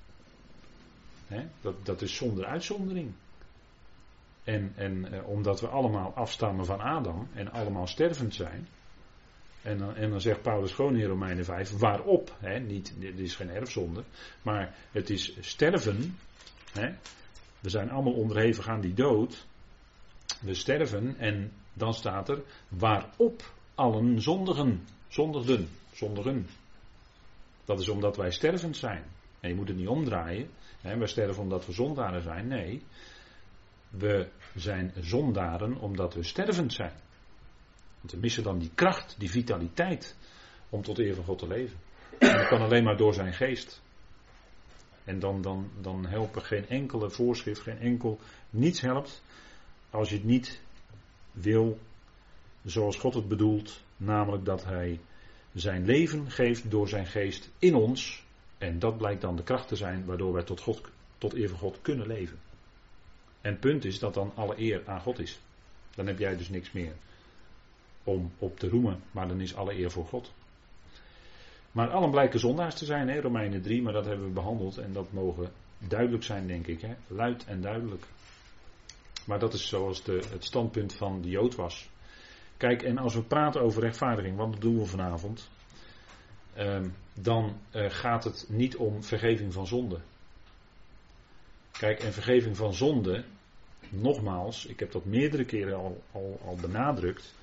dat, dat is zonder uitzondering. En, en eh, omdat we allemaal afstammen van Adam en allemaal stervend zijn. En dan, en dan zegt Paulus gewoon in Romeinen 5, waarop, hè, niet, dit is geen erfzonde, maar het is sterven. Hè, we zijn allemaal onderhevig aan die dood. We sterven en dan staat er, waarop allen zondigen, zondigden, zondigen. Dat is omdat wij stervend zijn. En je moet het niet omdraaien. Hè, wij sterven omdat we zondaren zijn. Nee, we zijn zondaren omdat we stervend zijn. We missen dan die kracht, die vitaliteit om tot eer van God te leven. En dat kan alleen maar door zijn geest. En dan, dan, dan helpen geen enkele voorschrift, geen enkel, niets helpt als je het niet wil zoals God het bedoelt, namelijk dat Hij zijn leven geeft door zijn geest in ons. En dat blijkt dan de kracht te zijn waardoor wij tot, God, tot eer van God kunnen leven. En punt is dat dan alle eer aan God is. Dan heb jij dus niks meer om op te roemen, maar dan is alle eer voor God. Maar allen blijken zondaars te zijn, hè, Romeinen 3, maar dat hebben we behandeld en dat mogen duidelijk zijn, denk ik. Hè, luid en duidelijk. Maar dat is zoals de, het standpunt van de Jood was. Kijk, en als we praten over rechtvaardiging, want dat doen we vanavond, ehm, dan uh, gaat het niet om vergeving van zonde. Kijk, en vergeving van zonde, nogmaals, ik heb dat meerdere keren al, al benadrukt.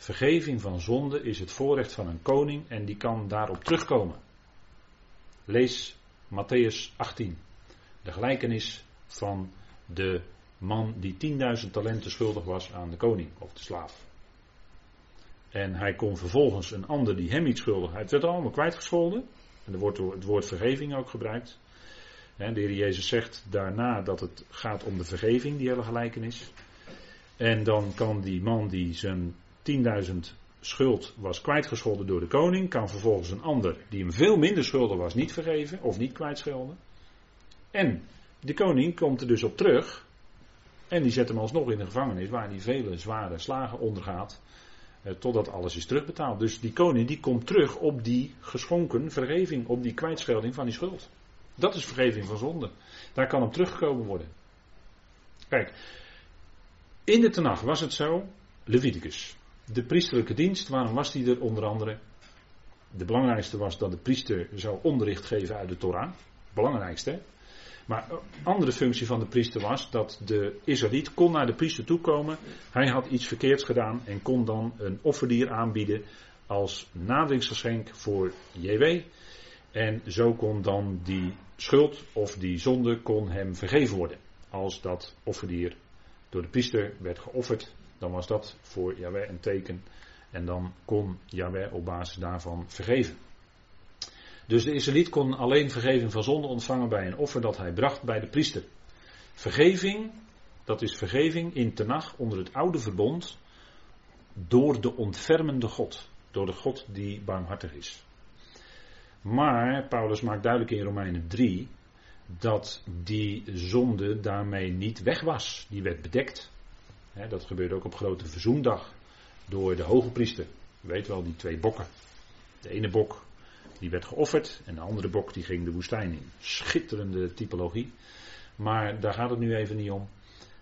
Vergeving van zonde is het voorrecht van een koning en die kan daarop terugkomen. Lees Matthäus 18, de gelijkenis van de man die 10.000 talenten schuldig was aan de koning of de slaaf. En hij kon vervolgens een ander die hem iets schuldig, het werd allemaal kwijtgescholden. En er wordt het woord vergeving ook gebruikt. De Heer Jezus zegt daarna dat het gaat om de vergeving, die hele gelijkenis. En dan kan die man die zijn 10.000 schuld was kwijtgescholden door de koning, kan vervolgens een ander die hem veel minder schuldig was niet vergeven of niet kwijtschelden. En de koning komt er dus op terug. En die zet hem alsnog in de gevangenis waar hij vele zware slagen ondergaat. Eh, totdat alles is terugbetaald. Dus die koning die komt terug op die geschonken vergeving. Op die kwijtschelding van die schuld. Dat is vergeving van zonde. Daar kan op teruggekomen worden. Kijk, in de Tenach was het zo. Leviticus. De priesterlijke dienst, waarom was die er onder andere? De belangrijkste was dat de priester zou onderricht geven uit de Torah. Belangrijkste. Maar een andere functie van de priester was dat de Israëliet kon naar de priester toekomen. Hij had iets verkeerds gedaan en kon dan een offerdier aanbieden als naderingsgeschenk voor JW. En zo kon dan die schuld of die zonde kon hem vergeven worden. Als dat offerdier door de priester werd geofferd, dan was dat voor Yahweh een teken. En dan kon Yahweh op basis daarvan vergeven. Dus de Israëliet kon alleen vergeving van zonde ontvangen bij een offer dat hij bracht bij de priester. Vergeving, dat is vergeving in Tenach onder het oude verbond door de ontfermende God. Door de God die barmhartig is. Maar Paulus maakt duidelijk in Romeinen 3 dat die zonde daarmee niet weg was. Die werd bedekt. Dat gebeurde ook op grote verzoendag door de hoge priester. Weet wel, die twee bokken. De ene bok die werd geofferd en de andere bok die ging de woestijn in. Schitterende typologie. Maar daar gaat het nu even niet om.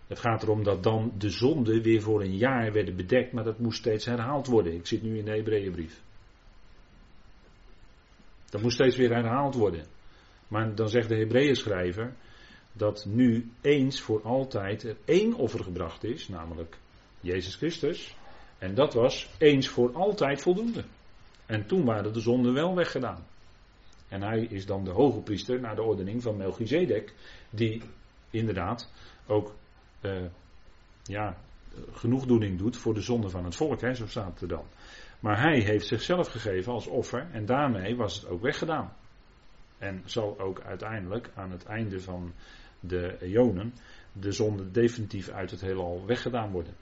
Het gaat erom dat dan de zonden weer voor een jaar werden bedekt, maar dat moest steeds herhaald worden. Ik zit nu in de Hebreeënbrief. Dat moest steeds weer herhaald worden. Maar dan zegt de Hebreeën schrijver dat nu eens voor altijd er één offer gebracht is, namelijk Jezus Christus. En dat was eens voor altijd voldoende. En toen waren de zonden wel weggedaan. En hij is dan de hoge priester naar de ordening van Melchizedek, die inderdaad ook uh, ja, genoegdoening doet voor de zonde van het volk, hè, zo staat er dan. Maar hij heeft zichzelf gegeven als offer en daarmee was het ook weggedaan. En zal ook uiteindelijk aan het einde van de eonen de zonde definitief uit het heelal weggedaan worden.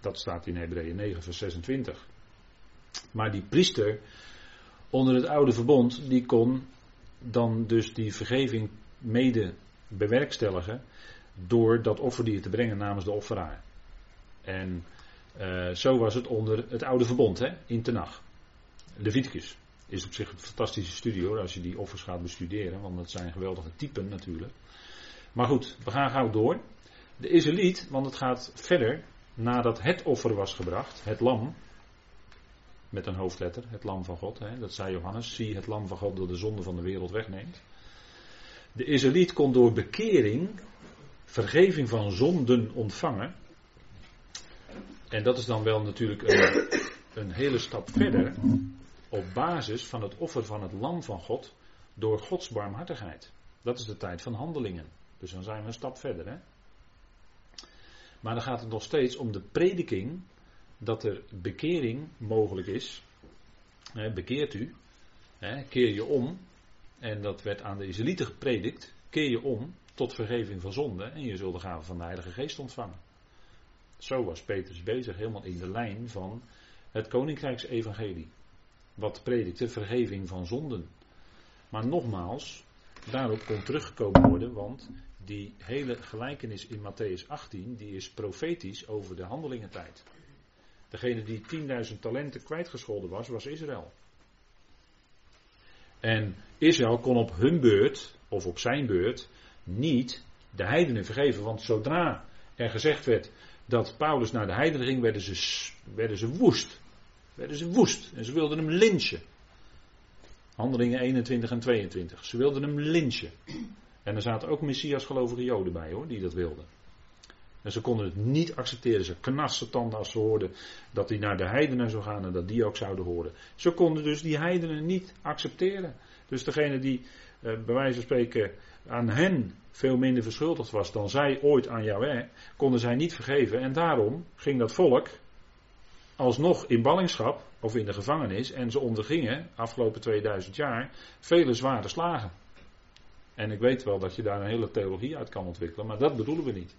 Dat staat in Hebreeën 9 vers 26. Maar die priester onder het oude verbond, die kon dan dus die vergeving mede bewerkstelligen door dat offerdier te brengen namens de offeraar. En uh, zo was het onder het oude verbond, hè, in Tenach. Leviticus is op zich een fantastische studie hoor, als je die offers gaat bestuderen, want dat zijn geweldige typen natuurlijk. Maar goed, we gaan gauw door. De Israëliet, want het gaat verder, nadat het offer was gebracht, het lam, met een hoofdletter, het lam van God, hè, dat zei Johannes, zie het lam van God door de zonde van de wereld wegneemt. De Israëliet kon door bekering vergeving van zonden ontvangen. En dat is dan wel natuurlijk een, een hele stap verder op basis van het offer van het lam van God door Gods barmhartigheid. Dat is de tijd van handelingen. Dus dan zijn we een stap verder. Hè? Maar dan gaat het nog steeds om de prediking dat er bekering mogelijk is. bekeert u, keer je om. En dat werd aan de Israëlieten gepredikt. Keer je om tot vergeving van zonde en je zult de gave van de Heilige Geest ontvangen. Zo was Petrus bezig, helemaal in de lijn van het Koninkrijksevangelie. Wat predikte vergeving van zonden. Maar nogmaals, daarop kon teruggekomen worden, want die hele gelijkenis in Matthäus 18, die is profetisch over de handelingentijd. Degene die 10.000 talenten kwijtgescholden was, was Israël. En Israël kon op hun beurt, of op zijn beurt, niet de heidenen vergeven. Want zodra er gezegd werd dat Paulus naar de heidenen ging, werden ze, werden ze woest. Werden ze woest. En ze wilden hem lynchen. Handelingen 21 en 22. Ze wilden hem lynchen. En er zaten ook Messias gelovige Joden bij hoor, die dat wilden. En ze konden het niet accepteren. Ze knasten tanden als ze hoorden dat hij naar de heidenen zou gaan en dat die ook zouden horen. Ze konden dus die heidenen niet accepteren. Dus degene die eh, bij wijze van spreken aan hen veel minder verschuldigd was dan zij ooit aan Yahweh, konden zij niet vergeven. En daarom ging dat volk alsnog in ballingschap of in de gevangenis en ze ondergingen afgelopen 2000 jaar vele zware slagen. En ik weet wel dat je daar een hele theologie uit kan ontwikkelen, maar dat bedoelen we niet.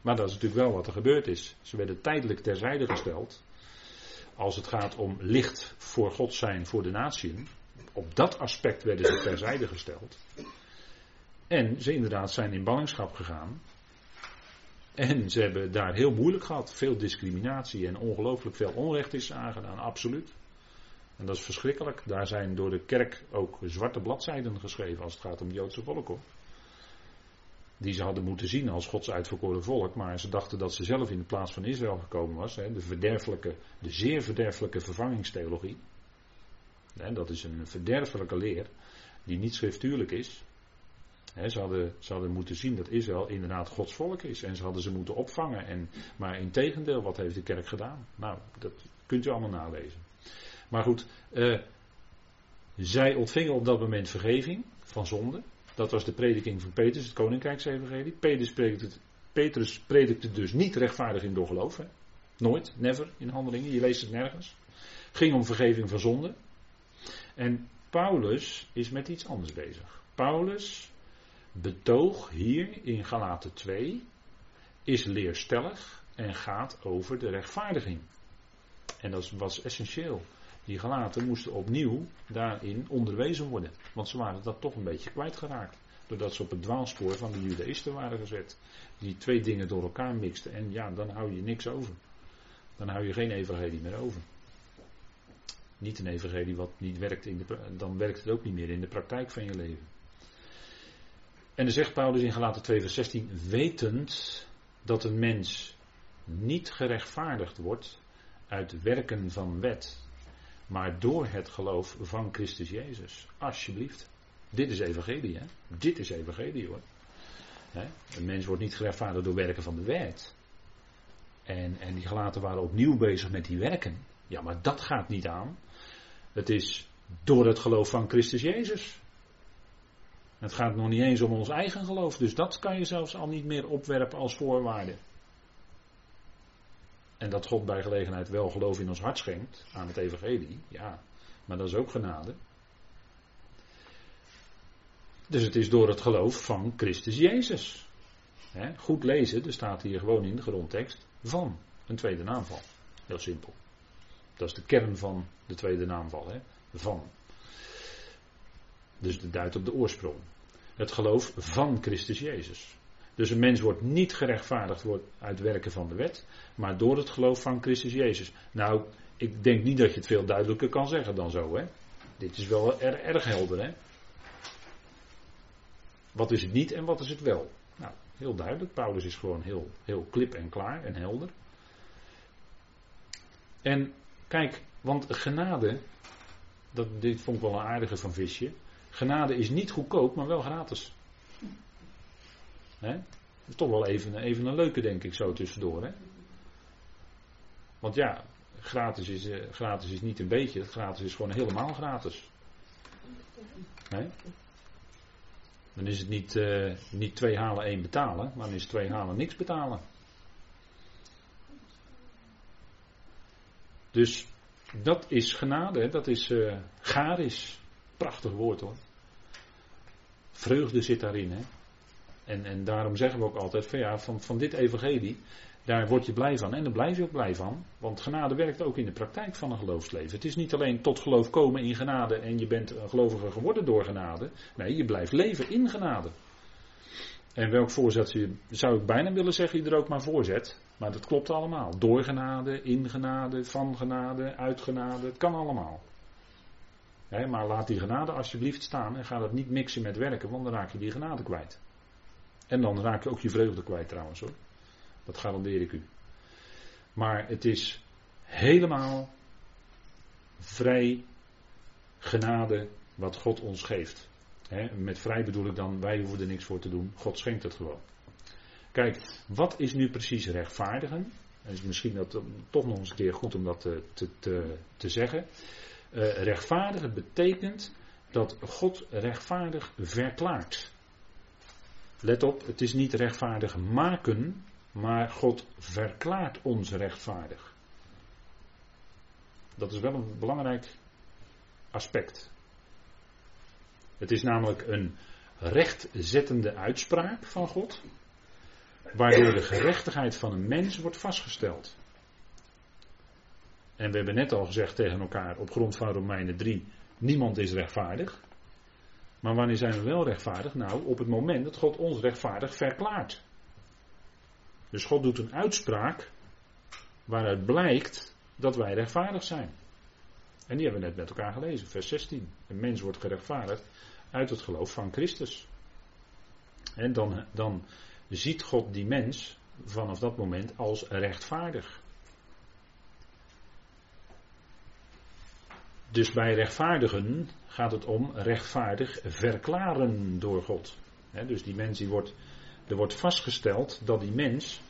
Maar dat is natuurlijk wel wat er gebeurd is. Ze werden tijdelijk terzijde gesteld. Als het gaat om licht voor God zijn voor de natieën. Op dat aspect werden ze terzijde gesteld. En ze inderdaad zijn in ballingschap gegaan. En ze hebben daar heel moeilijk gehad. Veel discriminatie en ongelooflijk veel onrecht is aangedaan, absoluut. En dat is verschrikkelijk. Daar zijn door de kerk ook zwarte bladzijden geschreven als het gaat om het Joodse volk. Die ze hadden moeten zien als Gods uitverkoren volk. Maar ze dachten dat ze zelf in de plaats van Israël gekomen was. Hè, de, verderfelijke, de zeer verderfelijke vervangingstheologie. Hè, dat is een verderfelijke leer die niet schriftuurlijk is. ze, hadden, ze hadden moeten zien dat Israël inderdaad Gods volk is. En ze hadden ze moeten opvangen. En, maar in tegendeel, wat heeft de kerk gedaan? Nou, dat kunt u allemaal nalezen. Maar goed, uh, zij ontvingen op dat moment vergeving van zonde. Dat was de prediking van Petrus, het Koninkrijksevangelie. Petrus predikte, Petrus predikte dus niet rechtvaardig in door geloof. Hè? Nooit, never in handelingen. Je leest het nergens. Ging om vergeving van zonde. En Paulus is met iets anders bezig. Paulus betoog hier in Galaten 2 is leerstellig en gaat over de rechtvaardiging. En dat was essentieel. Die gelaten moesten opnieuw daarin onderwezen worden. Want ze waren dat toch een beetje kwijtgeraakt. Doordat ze op het dwaalspoor van de judaïsten waren gezet. Die twee dingen door elkaar mixten. En ja, dan hou je niks over. Dan hou je geen evangelie meer over. Niet een evangelie wat niet werkt in de, dan werkt het ook niet meer in de praktijk van je leven. En dan zegt Paulus in Galaten 2 vers 16, wetend dat een mens niet gerechtvaardigd wordt uit werken van wet, maar door het geloof van Christus Jezus. Alsjeblieft. Dit is evangelie, hè? Dit is evangelie, hoor. Een mens wordt niet gerechtvaardigd door werken van de wet. En, en die gelaten waren opnieuw bezig met die werken. Ja, maar dat gaat niet aan. Het is door het geloof van Christus Jezus. Het gaat nog niet eens om ons eigen geloof, dus dat kan je zelfs al niet meer opwerpen als voorwaarde. En dat God bij gelegenheid wel geloof in ons hart schenkt aan het evangelie, ja, maar dat is ook genade. Dus het is door het geloof van Christus Jezus. goed lezen, er staat hier gewoon in de grondtekst van een tweede naamval. Heel simpel. Dat is de kern van de tweede naamval. Hè? Van. Dus het duidt op de oorsprong. Het geloof van Christus Jezus. Dus een mens wordt niet gerechtvaardigd uit werken van de wet, maar door het geloof van Christus Jezus. Nou, ik denk niet dat je het veel duidelijker kan zeggen dan zo, hè. Dit is wel erg, erg helder, hè. Wat is het niet en wat is het wel? Nou, heel duidelijk. Paulus is gewoon heel, heel klip en klaar en helder. En kijk, want genade, dat, dit vond ik wel een aardige van Visje. Genade is niet goedkoop, maar wel gratis. Is toch wel even, even een leuke, denk ik, zo tussendoor. Hè? Want ja, gratis is, uh, gratis is niet een beetje, gratis is gewoon helemaal gratis. Dan is het niet, uh, niet twee halen, één betalen, maar dan is twee halen, niks betalen. Dus dat is genade, dat is uh. Prachtig woord hoor. Vreugde zit daarin. Hè? En, en daarom zeggen we ook altijd van ja, van, van dit evangelie, daar word je blij van en daar blijf je ook blij van. Want genade werkt ook in de praktijk van een geloofsleven. Het is niet alleen tot geloof komen in genade en je bent een gelovige geworden door genade. Nee, je blijft leven in genade. En welk voorzet je, zou ik bijna willen zeggen, je er ook maar voorzet. Maar dat klopt allemaal. Door genade, in genade, van genade, uit genade. Het kan allemaal. maar laat die genade alsjeblieft staan en ga dat niet mixen met werken, want dan raak je die genade kwijt. En dan raak je ook je vreugde kwijt trouwens hoor. Dat garandeer ik u. Maar het is helemaal vrij genade wat God ons geeft. met vrij bedoel ik dan, wij hoeven er niks voor te doen. God schenkt het gewoon. Kijk, wat is nu precies rechtvaardigen? Het is misschien dat, toch nog eens een keer goed om dat te, te, te zeggen. Uh, rechtvaardigen betekent dat God rechtvaardig verklaart. Let op, het is niet rechtvaardig maken, maar God verklaart ons rechtvaardig. Dat is wel een belangrijk aspect. Het is namelijk een rechtzettende uitspraak van God, waardoor de gerechtigheid van een mens wordt vastgesteld. En we hebben net al gezegd tegen elkaar op grond van Romeinen 3, niemand is rechtvaardig. Maar wanneer zijn we wel rechtvaardig? Nou, op het moment dat God ons rechtvaardig verklaart. Dus God doet een uitspraak waaruit blijkt dat wij rechtvaardig zijn. En die hebben we net met elkaar gelezen, vers 16. Een mens wordt gerechtvaardigd uit het geloof van Christus. En dan, dan ziet God die mens vanaf dat moment als rechtvaardig. Dus bij rechtvaardigen gaat het om rechtvaardig verklaren door God. dus die mens die wordt, er wordt vastgesteld dat die mens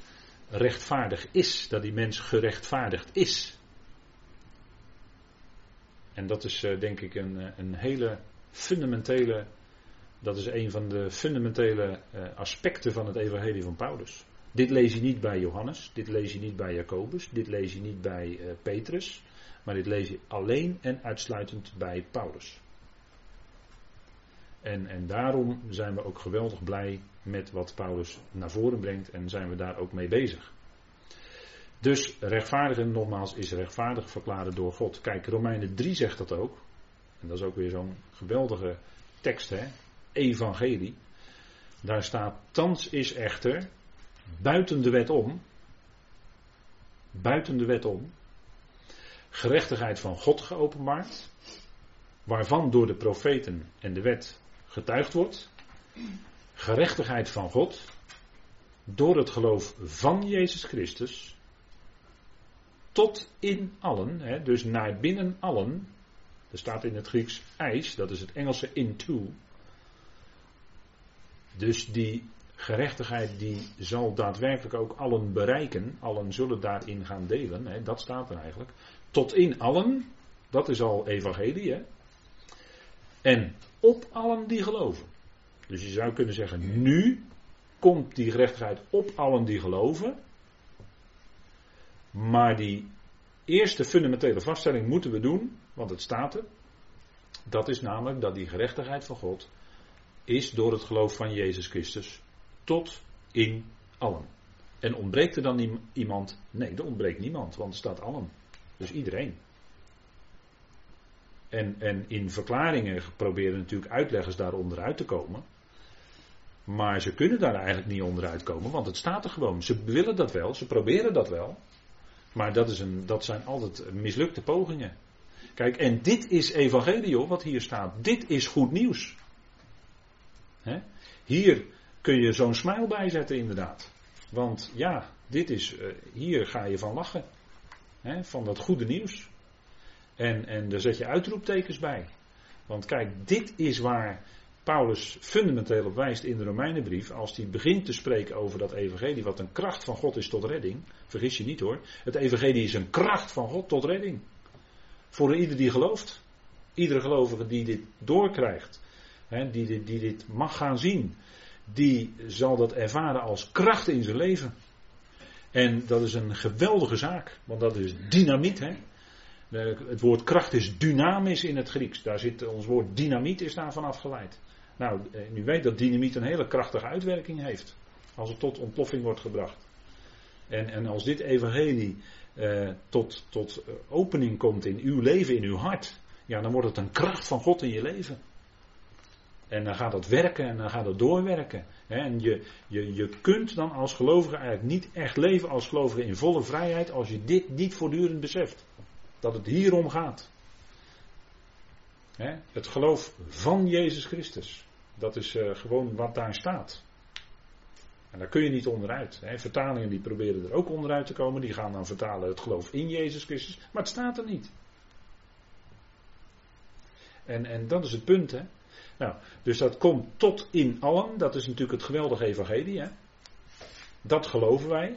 rechtvaardig is, dat die mens gerechtvaardigd is. En dat is eh, denk ik een, eh, een hele fundamentele, dat is een van de fundamentele eh, aspecten van het evangelie van Paulus. Dit lees je niet bij Johannes, dit lees je niet bij Jacobus, dit lees je niet bij Petrus, maar dit lees je alleen en uitsluitend bij Paulus. En, en daarom zijn we ook geweldig blij met wat Paulus naar voren brengt en zijn we daar ook mee bezig. Dus rechtvaardigen, nogmaals, is rechtvaardig verklaren door God. Kijk, Romeinen 3 zegt dat ook. En dat is ook weer zo'n geweldige tekst, hè? Evangelie. Daar staat, thans is echter, buiten de wet om, buiten de wet om, gerechtigheid van God geopenbaard, waarvan door de profeten en de wet getuigd wordt, gerechtigheid van God, door het geloof van Jezus Christus, tot in allen, hè, dus naar binnen allen, er staat in het Grieks ijs, dat is het Engelse into. Dus die gerechtigheid die zal daadwerkelijk ook allen bereiken, allen zullen daarin gaan delen, hè, dat staat er eigenlijk. Tot in allen, dat is al evangelie, hè. En op allen die geloven. Dus je zou kunnen zeggen, nu komt die gerechtigheid op allen die geloven. Maar die eerste fundamentele vaststelling moeten we doen, want het staat er. Dat is namelijk dat die gerechtigheid van God is door het geloof van Jezus Christus tot in allen. En ontbreekt er dan iemand? Nee, er ontbreekt niemand, want er staat allen. Dus iedereen. En, en in verklaringen proberen natuurlijk uitleggers daar onderuit te komen. Maar ze kunnen daar eigenlijk niet onderuit komen, want het staat er gewoon. Ze willen dat wel, ze proberen dat wel. Maar dat, is een, dat zijn altijd mislukte pogingen. Kijk, en dit is evangelio wat hier staat. Dit is goed nieuws. Hier kun je zo'n smile bijzetten inderdaad. Want ja, dit is, uh, hier ga je van lachen. van dat goede nieuws. En, en daar zet je uitroeptekens bij. Want kijk, dit is waar Paulus fundamenteel op wijst in de Romeinenbrief, als hij begint te spreken over dat evangelie, wat een kracht van God is tot redding. Vergis je niet hoor. Het evangelie is een kracht van God tot redding. Voor ieder die gelooft. Iedere gelovige die dit doorkrijgt, hè, die, dit, die dit mag gaan zien, die zal dat ervaren als kracht in zijn leven. En dat is een geweldige zaak, want dat is dynamiet. Hè? Het woord kracht is dynamisch in het Grieks. Daar zit ons woord dynamiet is daarvan afgeleid. Nou, u weet dat dynamiet een hele krachtige uitwerking heeft. Als het tot ontploffing wordt gebracht. En, en als dit evangelie eh, tot, tot eh, opening komt in uw leven, in uw hart. Ja, dan wordt het een kracht van God in je leven. En dan gaat dat werken en dan gaat het doorwerken. En je, je, je kunt dan als gelovige eigenlijk niet echt leven als gelovige in volle vrijheid als je dit niet voortdurend beseft. Dat het hierom gaat. Het geloof van Jezus Christus. Dat is uh, gewoon wat daar staat. En daar kun je niet onderuit. Vertalingen die proberen er ook onderuit te komen. Die gaan dan vertalen het geloof in Jezus Christus. Maar het staat er niet. En, en dat is het punt. Hè. Nou, dus dat komt tot in allen. Dat is natuurlijk het geweldige evangelie. Hè. Dat geloven wij.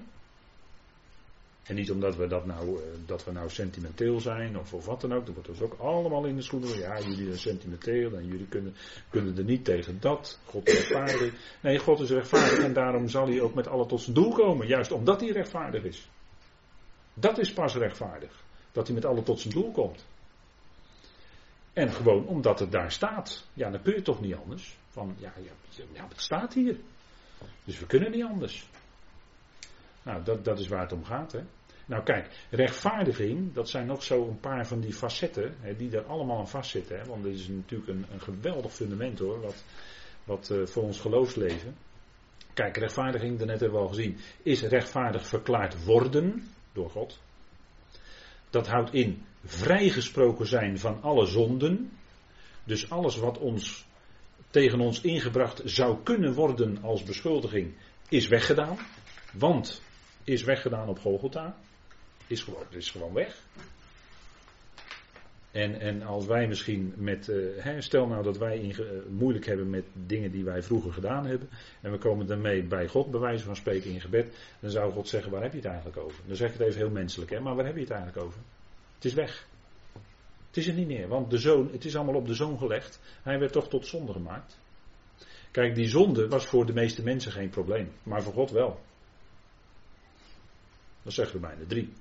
En niet omdat we dat nou, eh, dat we nou sentimenteel zijn of, of wat dan ook. Dat wordt dus ook allemaal in de schoenen. Ja, jullie zijn sentimenteel en jullie kunnen, kunnen er niet tegen dat. God is rechtvaardig. Nee, God is rechtvaardig en daarom zal hij ook met alle tot zijn doel komen. Juist omdat hij rechtvaardig is. Dat is pas rechtvaardig. Dat hij met alle tot zijn doel komt. En gewoon omdat het daar staat. Ja, dan kun je toch niet anders. Van ja, ja, het staat hier. Dus we kunnen niet anders. Nou, dat, dat is waar het om gaat. Hè? Nou kijk, rechtvaardiging, dat zijn nog zo een paar van die facetten, hè, die er allemaal aan vastzitten. Hè, want dit is natuurlijk een, een geweldig fundament hoor, wat, wat uh, voor ons geloofsleven. Kijk, rechtvaardiging, daarnet hebben we al gezien, is rechtvaardig verklaard worden door God. Dat houdt in vrijgesproken zijn van alle zonden. Dus alles wat ons tegen ons ingebracht zou kunnen worden als beschuldiging, is weggedaan. Want is weggedaan op Golgotha. Is gewoon, is gewoon weg. En, en als wij misschien met, uh, stel nou dat wij in, uh, moeilijk hebben met dingen die wij vroeger gedaan hebben, en we komen daarmee bij God, bij wijze van spreken in gebed, dan zou God zeggen, waar heb je het eigenlijk over? Dan zeg ik het even heel menselijk, hè, maar waar heb je het eigenlijk over? Het is weg. Het is er niet meer, want de zoon, het is allemaal op de zoon gelegd. Hij werd toch tot zonde gemaakt. Kijk, die zonde was voor de meeste mensen geen probleem, maar voor God wel. Dat zegt Romeinen 3.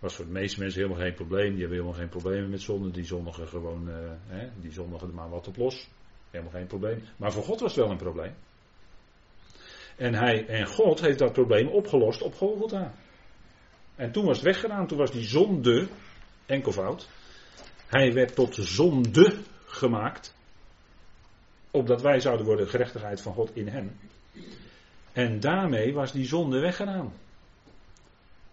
Was voor de meeste mensen helemaal geen probleem. Die hebben helemaal geen problemen met zonde. Die zondigen gewoon, uh, hè, die zondigen er maar wat op los. Helemaal geen probleem. Maar voor God was het wel een probleem. En, hij, en God heeft dat probleem opgelost op Golgotha. En toen was het weggedaan. Toen was die zonde, enkelvoud. Hij werd tot zonde gemaakt. Opdat wij zouden worden gerechtigheid van God in hem. En daarmee was die zonde weggedaan.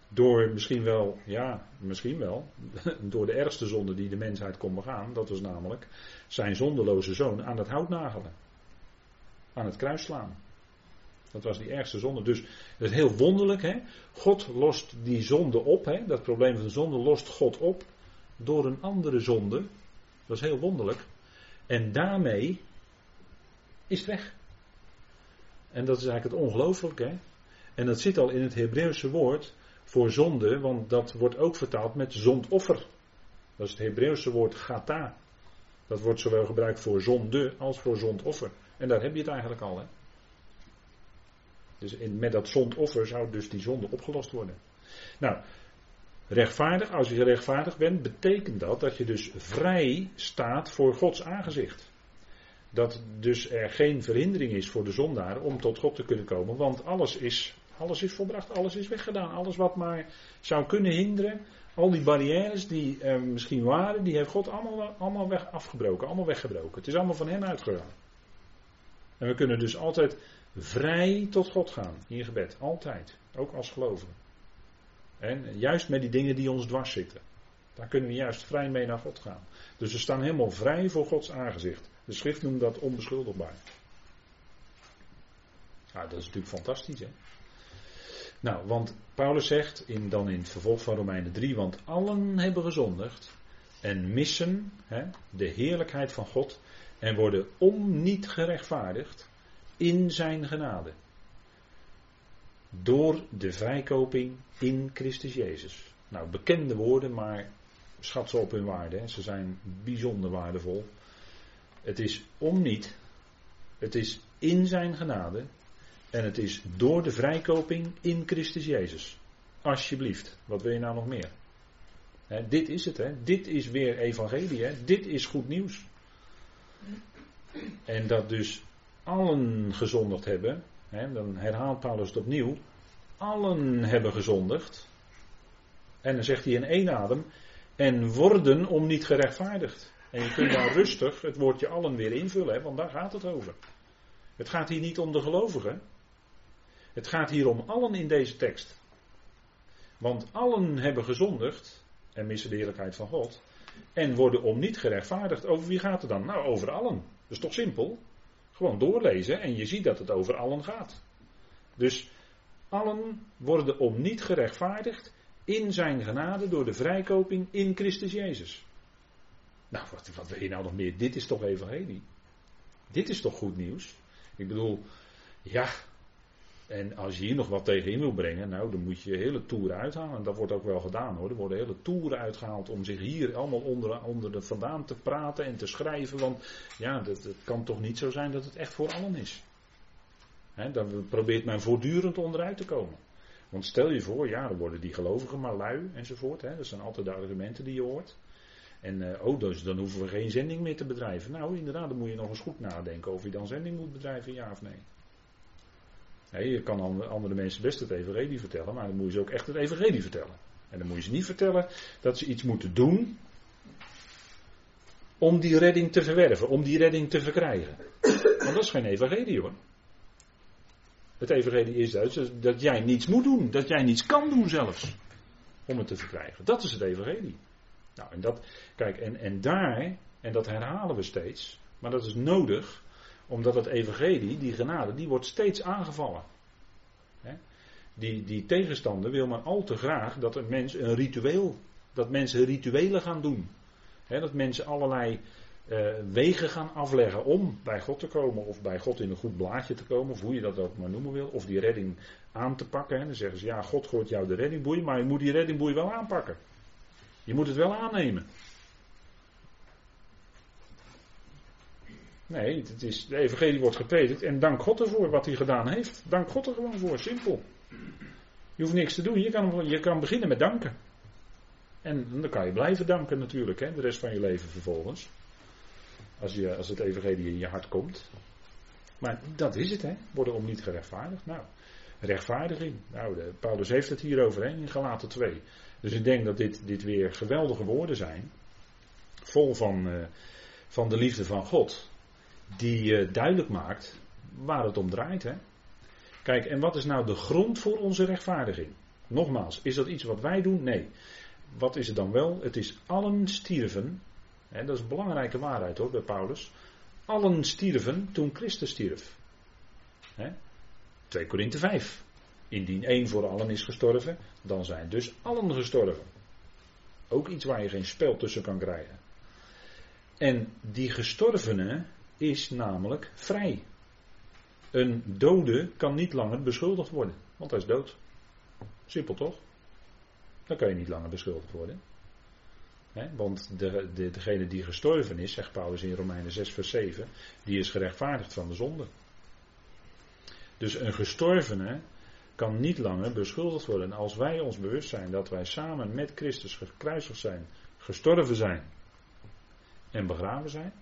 Door misschien wel, ja, misschien wel, door de ergste zonde die de mensheid kon begaan. Dat was namelijk zijn zondeloze zoon aan het hout nagelen. Aan het kruis slaan. Dat was die ergste zonde. Dus het is heel wonderlijk, hè. God lost die zonde op, hè. Dat probleem van de zonde lost God op door een andere zonde. Dat is heel wonderlijk. En daarmee is het weg. En dat is eigenlijk het ongelooflijke. En dat zit al in het Hebreeuwse woord voor zonde, want dat wordt ook vertaald met zondoffer. Dat is het Hebreeuwse woord gata. Dat wordt zowel gebruikt voor zonde als voor zondoffer. En daar heb je het eigenlijk al. Hè? Dus in, met dat zondoffer zou dus die zonde opgelost worden. Nou, rechtvaardig, als je rechtvaardig bent, betekent dat dat je dus vrij staat voor Gods aangezicht. Dat dus er geen verhindering is voor de zondaar om tot God te kunnen komen, want alles is, alles is volbracht, alles is weggedaan. Alles wat maar zou kunnen hinderen, al die barrières die misschien waren, die heeft God allemaal, allemaal weg, afgebroken, allemaal weggebroken. Het is allemaal van hen uitgegaan. En we kunnen dus altijd vrij tot God gaan in gebed, altijd, ook als gelovigen. En juist met die dingen die ons dwars zitten. Daar kunnen we juist vrij mee naar God gaan. Dus we staan helemaal vrij voor Gods aangezicht. De schrift noemt dat onbeschuldigbaar. Nou, dat is natuurlijk fantastisch, hè? Nou, want Paulus zegt in, dan in het vervolg van Romeinen 3, want allen hebben gezondigd en missen hè, de heerlijkheid van God en worden om niet gerechtvaardigd in zijn genade. Door de vrijkoping in Christus Jezus. Nou, bekende woorden, maar schat ze op hun waarde. Hè. Ze zijn bijzonder waardevol. Het is om niet. Het is in zijn genade. En het is door de vrijkoping in Christus Jezus. Alsjeblieft. Wat wil je nou nog meer? dit is het, hè? Dit is weer evangelie, hè? Dit is goed nieuws. En dat dus allen gezondigd hebben. Hè? Dan herhaalt Paulus het opnieuw. Allen hebben gezondigd. En dan zegt hij in één adem. En worden om niet gerechtvaardigd. En je kunt daar rustig het woordje allen weer invullen, hè, want daar gaat het over. Het gaat hier niet om de gelovigen. Het gaat hier om allen in deze tekst. Want allen hebben gezondigd en missen de heerlijkheid van God. En worden om niet gerechtvaardigd. Over wie gaat het dan? Nou, over allen. Dat is toch simpel? Gewoon doorlezen en je ziet dat het over allen gaat. Dus allen worden om niet gerechtvaardigd in zijn genade door de vrijkoping in Christus Jezus. Nou, wat, wat wil je nou nog meer? Dit is toch evangelie? Dit is toch goed nieuws? Ik bedoel, ja. En als je hier nog wat tegenin wil brengen, nou, dan moet je hele toeren uithalen. Dat wordt ook wel gedaan hoor. Er worden hele toeren uitgehaald om zich hier allemaal onder, onder de vandaan te praten en te schrijven. Want ja, het kan toch niet zo zijn dat het echt voor allen is. He, dan probeert men voortdurend onderuit te komen. Want stel je voor, ja, dan worden die gelovigen maar lui enzovoort. Dat zijn altijd de argumenten die je hoort. En uh, oh, dus dan hoeven we geen zending meer te bedrijven. Nou, inderdaad, dan moet je nog eens goed nadenken of je dan zending moet bedrijven, ja of nee. Je kan andere mensen best het evangelie vertellen, maar dan moet je ze ook echt het evangelie vertellen. En dan moet je ze niet vertellen dat ze iets moeten doen om die redding te verwerven, om die redding te verkrijgen. Want dat is geen evangelie hoor. Het evangelie is dus dat jij niets moet doen, dat jij niets kan doen zelfs, om het te verkrijgen. Dat is het evangelie. Nou, en dat, kijk, en, en daar, en dat herhalen we steeds, maar dat is nodig, omdat het evangelie, die genade, die wordt steeds aangevallen. Die, die tegenstander wil maar al te graag dat een mens een ritueel, dat mensen rituelen gaan doen. dat mensen allerlei uh, wegen gaan afleggen om bij God te komen of bij God in een goed blaadje te komen, of hoe je dat ook maar noemen wil, of die redding aan te pakken. Dan zeggen ze, ja, God gooit jou de reddingboei, maar je moet die reddingboei wel aanpakken. Je moet het wel aannemen. Nee, het is, de evangelie wordt gepredikt en dank God ervoor wat hij gedaan heeft. Dank God er gewoon voor, simpel. Je hoeft niks te doen, je kan, je kan beginnen met danken. En dan kan je blijven danken natuurlijk, hè, de rest van je leven vervolgens. Als, je, als het evangelie in je hart komt. Maar dat is het, hè, worden om niet gerechtvaardigd. Nou, rechtvaardiging. Nou, Paulus heeft het hier over hè, in Galaten 2. Dus ik denk dat dit, dit weer geweldige woorden zijn. Vol van, uh, van de liefde van God die uh, duidelijk maakt waar het om draait. Hè? Kijk, en wat is nou de grond voor onze rechtvaardiging? Nogmaals, is dat iets wat wij doen? Nee. Wat is het dan wel? Het is allen stierven. Hè, dat is een belangrijke waarheid hoor bij Paulus. Allen stierven toen Christus stierf. Hè? 2 Korinthe 5. Indien één voor allen is gestorven, dan zijn dus allen gestorven. Ook iets waar je geen spel tussen kan krijgen. En die gestorvenen, is namelijk vrij. Een dode kan niet langer beschuldigd worden, want hij is dood. Simpel toch? Dan kan je niet langer beschuldigd worden. want de, de, degene die gestorven is, zegt Paulus in Romeinen 6, vers 7, die is gerechtvaardigd van de zonde. Dus een gestorvene kan niet langer beschuldigd worden. als wij ons bewust zijn dat wij samen met Christus gekruisigd zijn, gestorven zijn en begraven zijn,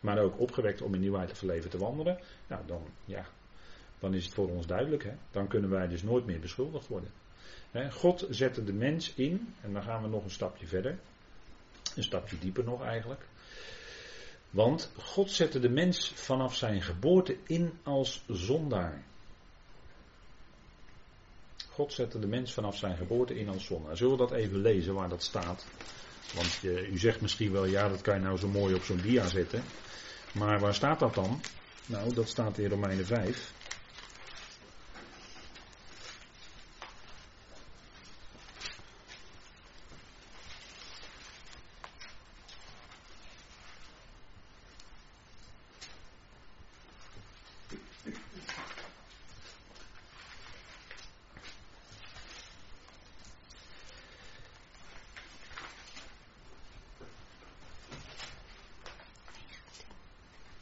maar ook opgewekt om in nieuwheid van leven te wandelen, nou dan, ja, dan is het voor ons duidelijk. Hè? Dan kunnen wij dus nooit meer beschuldigd worden. God zette de mens in, en dan gaan we nog een stapje verder, een stapje dieper nog eigenlijk. Want God zette de mens vanaf zijn geboorte in als zondaar. God zette de mens vanaf zijn geboorte in als zondaar. Zullen we dat even lezen waar dat staat? Want u zegt misschien wel, ja, dat kan je nou zo mooi op zo'n dia zetten. Maar waar staat dat dan? Nou, dat staat in Romeinen 5.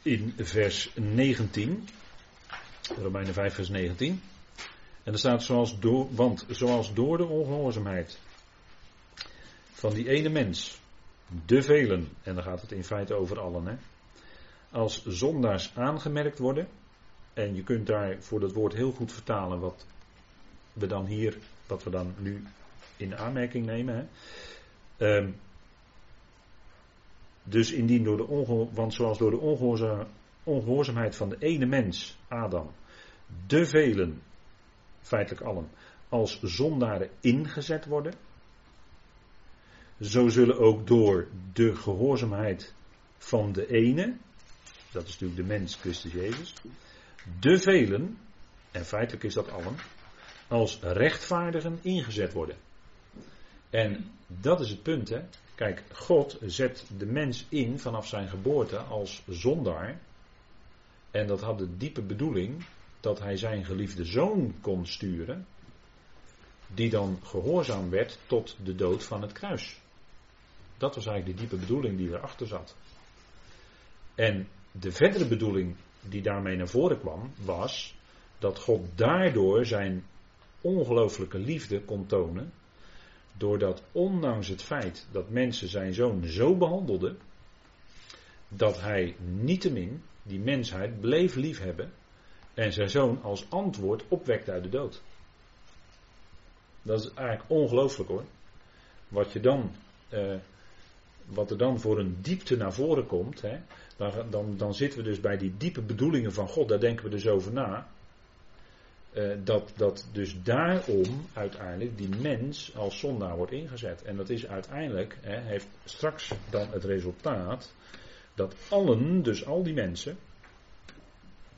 In vers 19. Romeinen 5 vers 19. En er staat zoals door, want zoals door de ongehoorzaamheid van die ene mens, de velen, en dan gaat het in feite over allen, hè, als zondaars aangemerkt worden, en je kunt daar voor dat woord heel goed vertalen wat we dan hier, wat we dan nu in aanmerking nemen. Hè. Um, dus indien door de want zoals door de ongehoorzaamheid van de ene mens, Adam, de velen, feitelijk allen, als zondaren ingezet worden, zo zullen ook door de gehoorzaamheid van de ene, dat is natuurlijk de mens Christus Jezus, de velen, en feitelijk is dat allen, als rechtvaardigen ingezet worden. En dat is het punt, hè. Kijk, God zet de mens in vanaf zijn geboorte als zondaar. En dat had de diepe bedoeling dat hij zijn geliefde zoon kon sturen. Die dan gehoorzaam werd tot de dood van het kruis. Dat was eigenlijk de diepe bedoeling die erachter zat. En de verdere bedoeling die daarmee naar voren kwam, was dat God daardoor zijn ongelooflijke liefde kon tonen Doordat ondanks het feit dat mensen zijn zoon zo behandelden, dat hij niettemin die mensheid bleef liefhebben En zijn zoon als antwoord opwekt uit de dood. Dat is eigenlijk ongelooflijk hoor. Wat, je dan, uh, wat er dan voor een diepte naar voren komt. Hè, dan, dan, dan zitten we dus bij die diepe bedoelingen van God. Daar denken we dus over na. Uh, dat, dat dus daarom uiteindelijk die mens als zondaar wordt ingezet. En dat is uiteindelijk, hè, heeft straks dan het resultaat dat allen, dus al die mensen,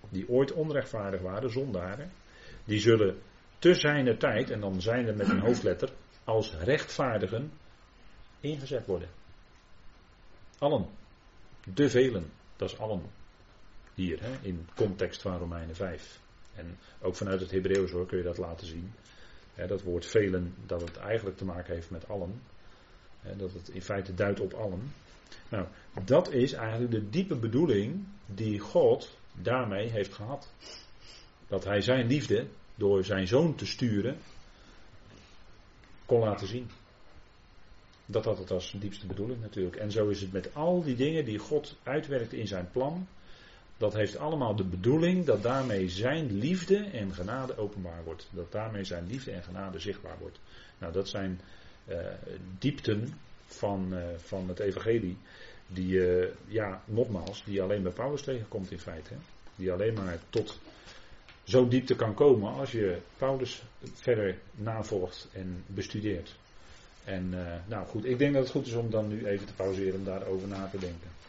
die ooit onrechtvaardig waren, zondaren, die zullen te zijner tijd, en dan zijn er met een hoofdletter, als rechtvaardigen ingezet worden. Allen. De velen. Dat is allen. Hier, hè, in context van Romeinen 5. En ook vanuit het Hebreeuws hoor, kun je dat laten zien. dat woord velen, dat het eigenlijk te maken heeft met allen. dat het in feite duidt op allen. Nou, dat is eigenlijk de diepe bedoeling die God daarmee heeft gehad. Dat hij zijn liefde door zijn zoon te sturen kon laten zien. Dat had het als diepste bedoeling natuurlijk. En zo is het met al die dingen die God uitwerkt in zijn plan. Dat heeft allemaal de bedoeling dat daarmee zijn liefde en genade openbaar wordt. Dat daarmee zijn liefde en genade zichtbaar wordt. Nou, dat zijn uh, diepten van, uh, van het evangelie. Die, uh, ja, nogmaals, die alleen bij Paulus tegenkomt in feite. Hè? Die alleen maar tot zo diepte kan komen als je Paulus verder navolgt en bestudeert. En nou goed, ik denk dat het goed is om dan nu even te pauzeren om daarover na te denken.